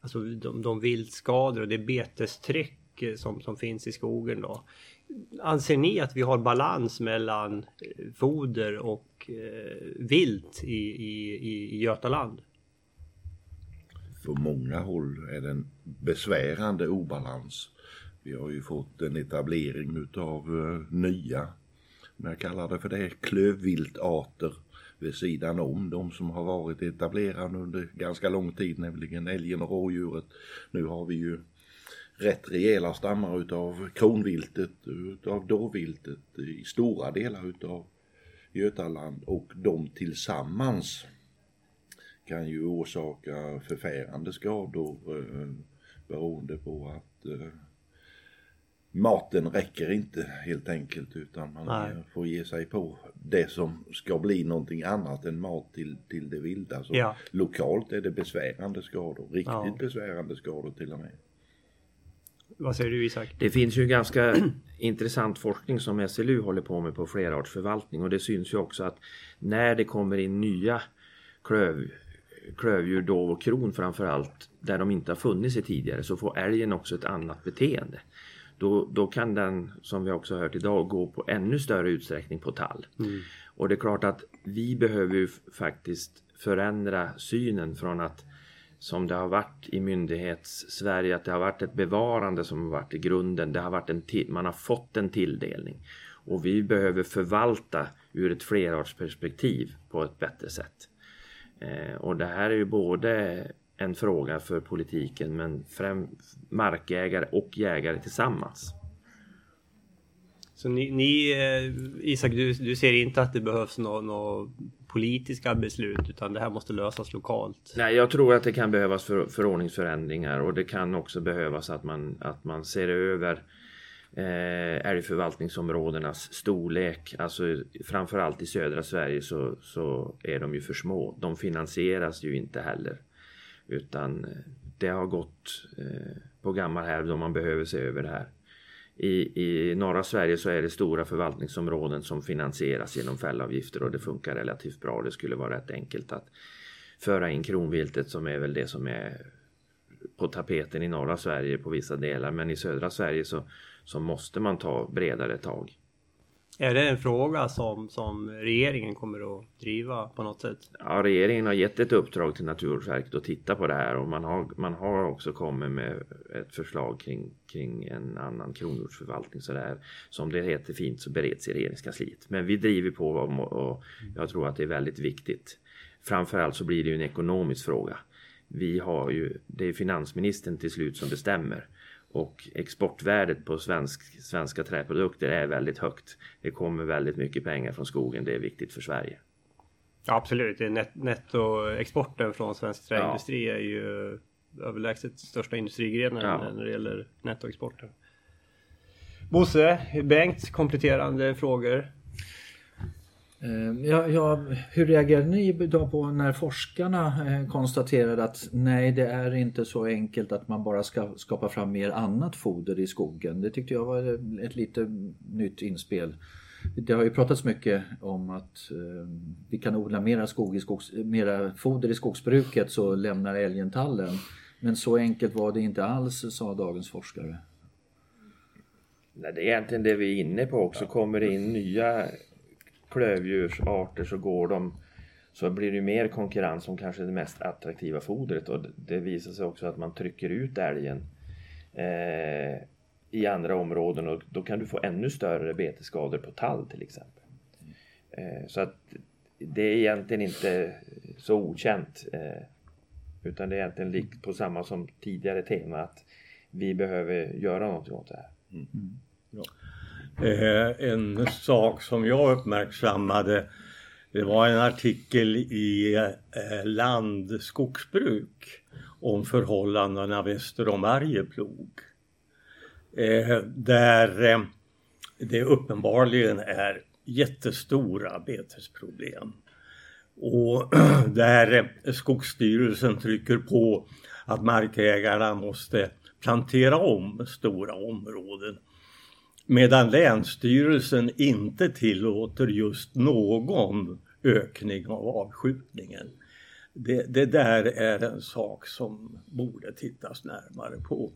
alltså de, de viltskador och det betestryck som, som finns i skogen då. Anser ni att vi har balans mellan foder och eh, vilt i, i, i, Götaland? På många håll är det en besvärande obalans. Vi har ju fått en etablering utav eh, nya, men jag kallar det för det, klövviltarter vid sidan om de som har varit etablerade under ganska lång tid, nämligen älgen och rådjuret. Nu har vi ju rätt rejäla stammar utav kronviltet, utav dåviltet i stora delar utav Götaland och de tillsammans kan ju orsaka förfärande skador eh, beroende på att eh, maten räcker inte helt enkelt utan man Nej. får ge sig på det som ska bli någonting annat än mat till, till det vilda. Så Ja. lokalt är det besvärande skador, riktigt Ja. besvärande skador till och med. Vad säger du Isak? Det finns ju ganska intressant forskning som SLU håller på med på flerartsförvaltning och det syns ju också att när det kommer in nya klöv, klövdjur, dov och kron framförallt där de inte har funnits i tidigare så får älgen också ett annat beteende. Då, då kan den, som vi också hört idag, gå på ännu större utsträckning på tall. Mm. Och det är klart att vi behöver ju faktiskt förändra synen från att som det har varit i myndighets-Sverige, att det har varit ett bevarande som har varit i grunden. Det har varit en man har fått en tilldelning. Och vi behöver förvalta ur ett flerartsperspektiv på ett bättre sätt. Eh, och det här är ju både en fråga för politiken men främst markägare och jägare tillsammans. Så ni, ni eh, Isak, du, du ser inte att det behövs någon nå politiska beslut utan det här måste lösas lokalt? Nej, jag tror att det kan behövas för, förordningsförändringar och det kan också behövas att man, att man ser över eh, älgförvaltningsområdenas storlek. Alltså framförallt i södra Sverige så, så är de ju för små. De finansieras ju inte heller. Utan eh, det har gått eh, på gammal hävd om man behöver se över det här. I, I norra Sverige så är det stora förvaltningsområden som finansieras genom fällavgifter och det funkar relativt bra. Det skulle vara rätt enkelt att föra in kronviltet som är väl det som är på tapeten i norra Sverige på vissa delar. Men i södra Sverige så, så måste man ta bredare tag. Är det en fråga som, som regeringen kommer att driva på något sätt? Ja, regeringen har gett ett uppdrag till Naturvårdsverket att titta på det här och man har, man har också kommit med ett förslag kring, kring en annan kronhjortsförvaltning. Så där, som det heter fint så bereds i regeringskansliet. Men vi driver på och, och jag tror att det är väldigt viktigt. Framförallt så blir det ju en ekonomisk fråga. Vi har ju, det är finansministern till slut som bestämmer. Och exportvärdet på svensk, svenska träprodukter är väldigt högt. Det kommer väldigt mycket pengar från skogen. Det är viktigt för Sverige. Ja, absolut. Net, nettoexporten från svensk träindustri är ju överlägset största industrigrenen Ja. när det gäller nettoexporten. Bosse, Bengt, kompletterande frågor? Ehm, ja, ja, hur reagerade ni då på när forskarna eh, konstaterade att nej, det är inte så enkelt att man bara ska skapa fram mer annat foder i skogen. Det tyckte jag var ett lite nytt inspel. Det har ju pratats mycket om att eh, vi kan odla mera, skog i skogs, mera foder i skogsbruket så lämnar älgen tallen. Men så enkelt var det inte alls, sa dagens forskare. Nej, det är egentligen det vi är inne på också. Kommer det in nya klövdjursarter så går de så blir det mer konkurrens om kanske det mest attraktiva fodret. Och det visar sig också att man trycker ut älgen eh, i andra områden. Och då kan du få ännu större betesskador på tall till exempel. Eh, så att det är egentligen inte så okänt eh, utan det är egentligen likt på samma som tidigare tema att vi behöver göra någonting åt det här. Eh, en sak som jag uppmärksammade det var en artikel i eh, Land skogsbruk om förhållandena väster om Arjeplog. Eh, där eh, det uppenbarligen är jättestora betesproblem. Och [clears throat] där eh, Skogsstyrelsen trycker på att markägarna måste plantera om stora områden. Medan Länsstyrelsen inte tillåter just någon ökning av avskjutningen. Det, det där är en sak som borde tittas närmare på.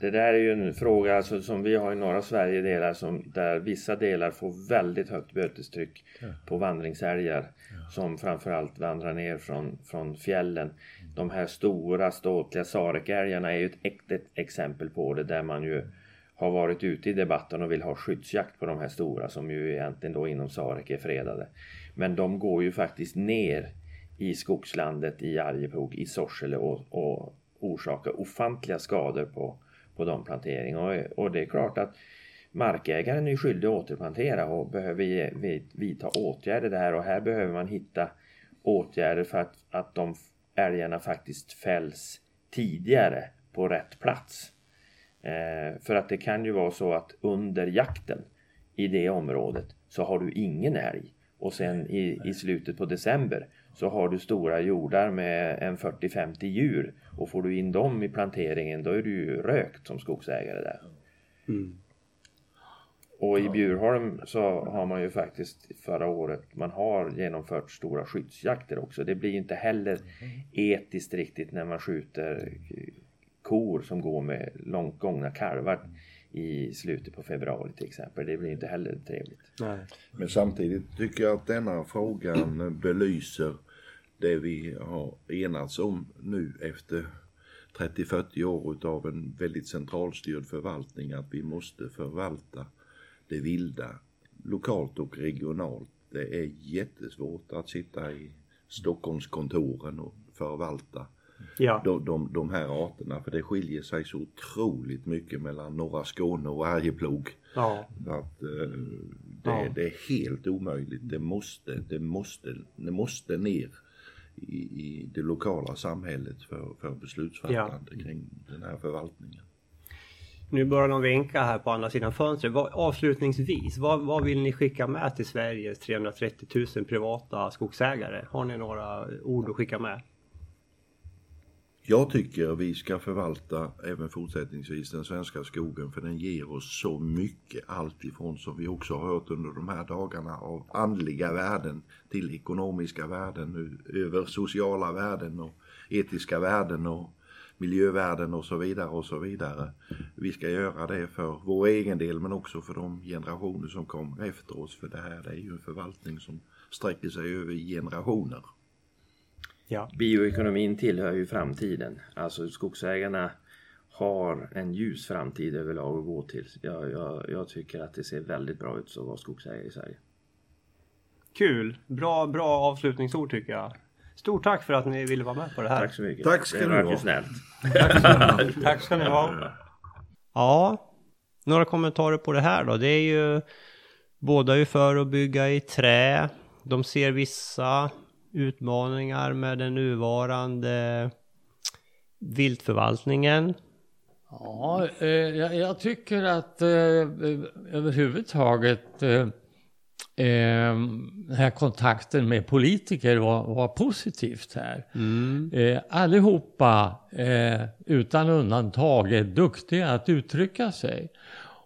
Det där är ju en fråga alltså, som vi har i norra Sverige delar som, där vissa delar får väldigt högt bötestryck Ja. på vandringsälgar som framförallt vandrar ner från, från fjällen. De här stora ståtliga sarekälgarna är ju ett, ett, ett exempel på det där man ju har varit ute i debatten och vill ha skyddsjakt på de här stora som ju egentligen då inom Sarek är fredade. Men de går ju faktiskt ner i skogslandet i Arjeplog, i Sorsele och, och, orsakar ofantliga skador på, på de planteringarna. Och, och det är klart att markägaren är skyldig att återplantera och behöver vidta åtgärder där och här behöver man hitta åtgärder för att, att de älgarna faktiskt fälls tidigare på rätt plats. Eh, för att det kan ju vara så att under jakten i det området så har du ingen älg och sen i, i slutet på december så har du stora jordar med en 40-50 djur och får du in dem i planteringen då är du ju rökt som skogsägare där. Mm. Och i Bjurholm så har man ju faktiskt förra året, man har genomfört stora skyddsjakter också. Det blir inte heller etiskt riktigt när man skjuter kor som går med långt gångna kalvar i slutet på februari till exempel. Det blir inte heller trevligt. Nej. Men samtidigt tycker jag att denna frågan belyser det vi har enats om nu efter 30-40 år utav en väldigt centralstyrd förvaltning att vi måste förvalta det vilda lokalt och regionalt. Det är jättesvårt att sitta i Stockholmskontoren och förvalta ja. de, de, de här arterna för det skiljer sig så otroligt mycket mellan norra Skåne och Arjeplog. Ja. Att, eh, det, ja. det, är helt omöjligt. Det måste, det måste, det måste ner i, i det lokala samhället för, för beslutsfattande ja. kring den här förvaltningen. Nu börjar de vinka här på andra sidan fönstret. avslutningsvis, vad, vad, vill ni skicka med till Sveriges 330 000 privata skogsägare? Har ni några ord att skicka med? Jag tycker vi ska förvalta även fortsättningsvis den svenska skogen för den ger oss så mycket Alltifrån som vi också har hört under de här dagarna av andliga värden till ekonomiska värden nu över sociala värden och etiska värden och miljövärden och så vidare och så vidare. Vi ska göra det för vår egen del men också för de generationer som kommer efter oss för det här är ju en förvaltning som sträcker sig över generationer. Ja. Bioekonomin tillhör ju framtiden. Alltså skogsägarna har en ljus framtid överlag att gå till. Jag, jag, jag tycker att det ser väldigt bra ut att vara skogsägare i Sverige. Kul! Bra, bra avslutningsord tycker jag. Stort tack för att ni ville vara med på det här. Tack så mycket. Tack ska det ni ha. snällt. tack ska ni ha. Ja, några kommentarer på det här då. Det är ju båda är för att bygga i trä. De ser vissa utmaningar med den nuvarande viltförvaltningen. Ja, eh, jag, jag, tycker att eh, överhuvudtaget eh, eh, den här kontakten med politiker var, var positivt här. Mm. Eh, allihopa eh, utan undantag är duktiga att uttrycka sig.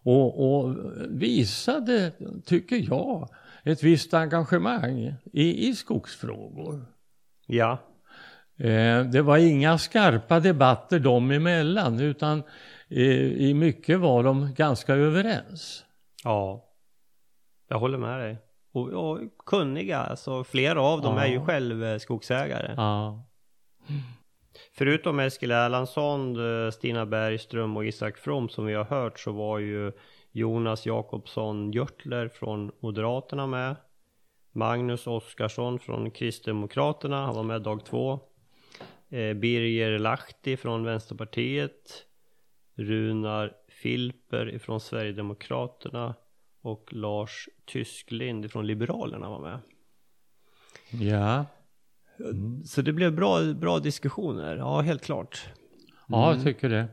Och, och visade, tycker jag, ett visst engagemang i, i skogsfrågor. Ja. Eh, det var inga skarpa debatter dem emellan utan eh, i mycket var de ganska överens. Ja. Jag håller med dig. Och, och kunniga, alltså flera av dem ja. är ju själv eh, skogsägare. Ja. Förutom Eskil Erlandsson, Stina Bergström och Isak From som vi har hört så var ju Jonas Jakobsson Görtler från Moderaterna med. Magnus Oskarsson från Kristdemokraterna, han var med dag två. Eh, Birger Lahti från Vänsterpartiet. Runar Filper från Sverigedemokraterna och Lars Tysklind från Liberalerna var med. Ja. Mm. Så det blev bra, bra diskussioner, ja helt klart. Ja, jag mm. tycker det.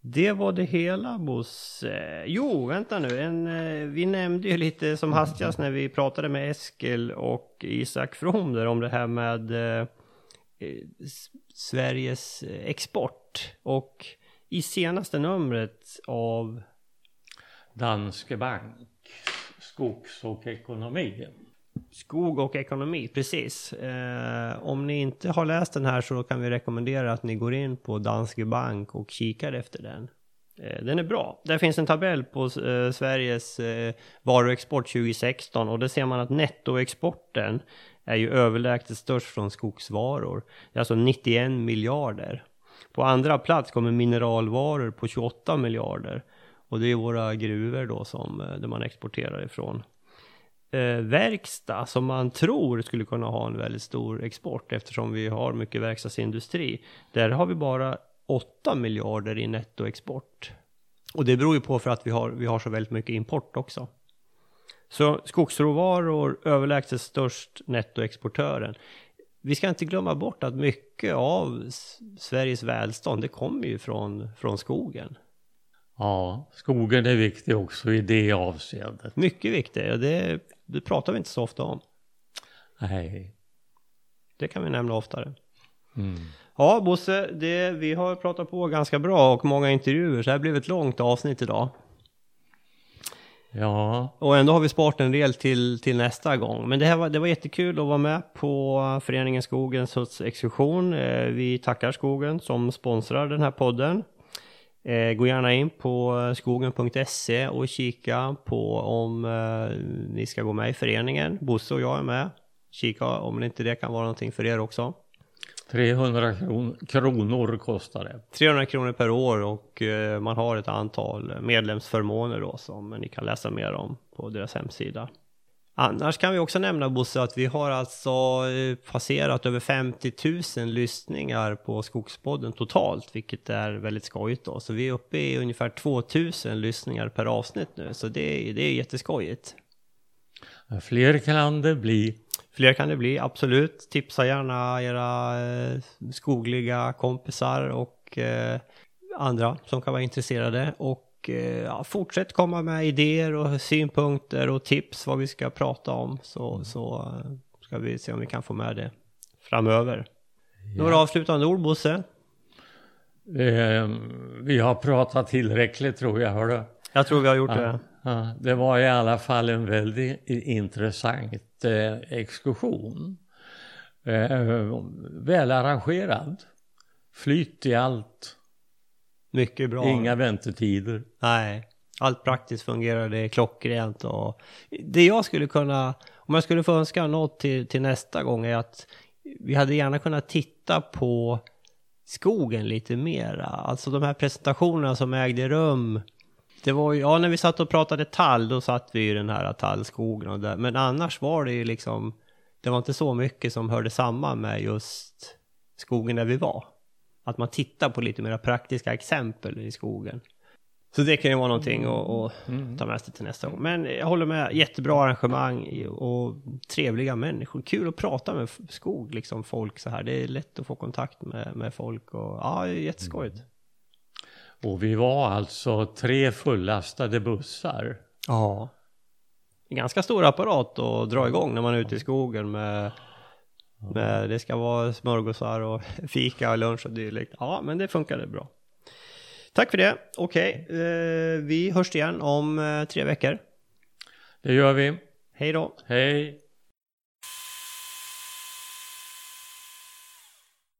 Det var det hela Bosse. Jo, vänta nu. En, eh, vi nämnde ju lite som hastigast när vi pratade med Eskil och Isak From där om det här med eh, eh Sveriges export. Och i senaste numret av Danske Bank Skogs och ekonomi. Skog och ekonomi, precis. Eh, om ni inte har läst den här så kan vi rekommendera att ni går in på Danske Bank och kikar efter den. Eh, den är bra. Där finns en tabell på eh, Sveriges eh, varuexport 2016 och där ser man att nettoexporten är ju överlägset störst från skogsvaror. Det är alltså 91 miljarder. På andra plats kommer mineralvaror på 28 miljarder. Och det är våra gruvor då som, eh, där man exporterar ifrån. Eh, verkstad som man tror skulle kunna ha en väldigt stor export eftersom vi har mycket verkstadsindustri. Där har vi bara 8 miljarder i nettoexport. Och det beror ju på för att vi har, vi har så väldigt mycket import också. Så skogsråvaror överlägset störst nettoexportören. Vi ska inte glömma bort att mycket av Sveriges välstånd det kommer ju från, från skogen. Ja, skogen är viktig också i det avseendet. Mycket viktig, och det, det pratar vi inte så ofta om. Nej. Det kan vi nämna oftare. Mm. Ja, Bosse, det, vi har pratat på ganska bra och många intervjuer, så det här blev ett långt avsnitt idag. Ja. Och ändå har vi sparat en del till, till nästa gång. Men det, här var, det var jättekul att vara med på Föreningen Skogens exkursion. Eh, vi tackar Skogen som sponsrar den här podden. Eh, gå gärna in på skogen.se och kika på om eh, ni ska gå med i föreningen. Bosse och jag är med. Kika om inte det kan vara någonting för er också. 300 kron kronor kostar det. 300 kronor per år och eh, man har ett antal medlemsförmåner då som ni kan läsa mer om på deras hemsida. Annars kan vi också nämna Bosse att vi har alltså eh, passerat över 50 000 lyssningar på Skogspodden totalt, vilket är väldigt skojigt då. Så vi är uppe i ungefär 2000 lyssningar per avsnitt nu, så det, det är jätteskojigt. Fler kan det bli. Fler kan det bli, absolut. Tipsa gärna era eh, skogliga kompisar och eh, andra som kan vara intresserade. Och eh, ja, fortsätt komma med idéer och synpunkter och tips vad vi ska prata om. Så, så eh, ska vi se om vi kan få med det framöver. Ja. Några avslutande ord Bosse? Eh, vi har pratat tillräckligt tror jag, hördu. Jag tror vi har gjort ja, det. Ja, det var i alla fall en väldigt intressant eh, exkursion. Eh, väl arrangerad. Flyt i allt. Mycket bra. Inga väntetider. Nej, allt praktiskt fungerade klockrent och det jag skulle kunna, om jag skulle få önska något till, till nästa gång är att vi hade gärna kunnat titta på skogen lite mera. Alltså de här presentationerna som ägde rum. Det var ju, ja när vi satt och pratade tall då satt vi i den här tallskogen och där. Men annars var det ju liksom, det var inte så mycket som hörde samman med just skogen där vi var. Att man tittar på lite mer praktiska exempel i skogen. Så det kan ju vara någonting att, att Mm. ta med sig till nästa gång. Men jag håller med, jättebra arrangemang och trevliga människor. Kul att prata med skog, liksom folk så här. Det är lätt att få kontakt med, med folk och ja, det är jätteskojigt. Och vi var alltså tre fullastade bussar. Ja. En ganska stor apparat att dra igång när man är ute i skogen med, med det ska vara smörgåsar och [laughs] fika och lunch och dylikt. Ja, men det funkade bra. Tack för det. Okej, eh, vi hörs igen om eh, tre veckor. Det gör vi. Hej då. Hej.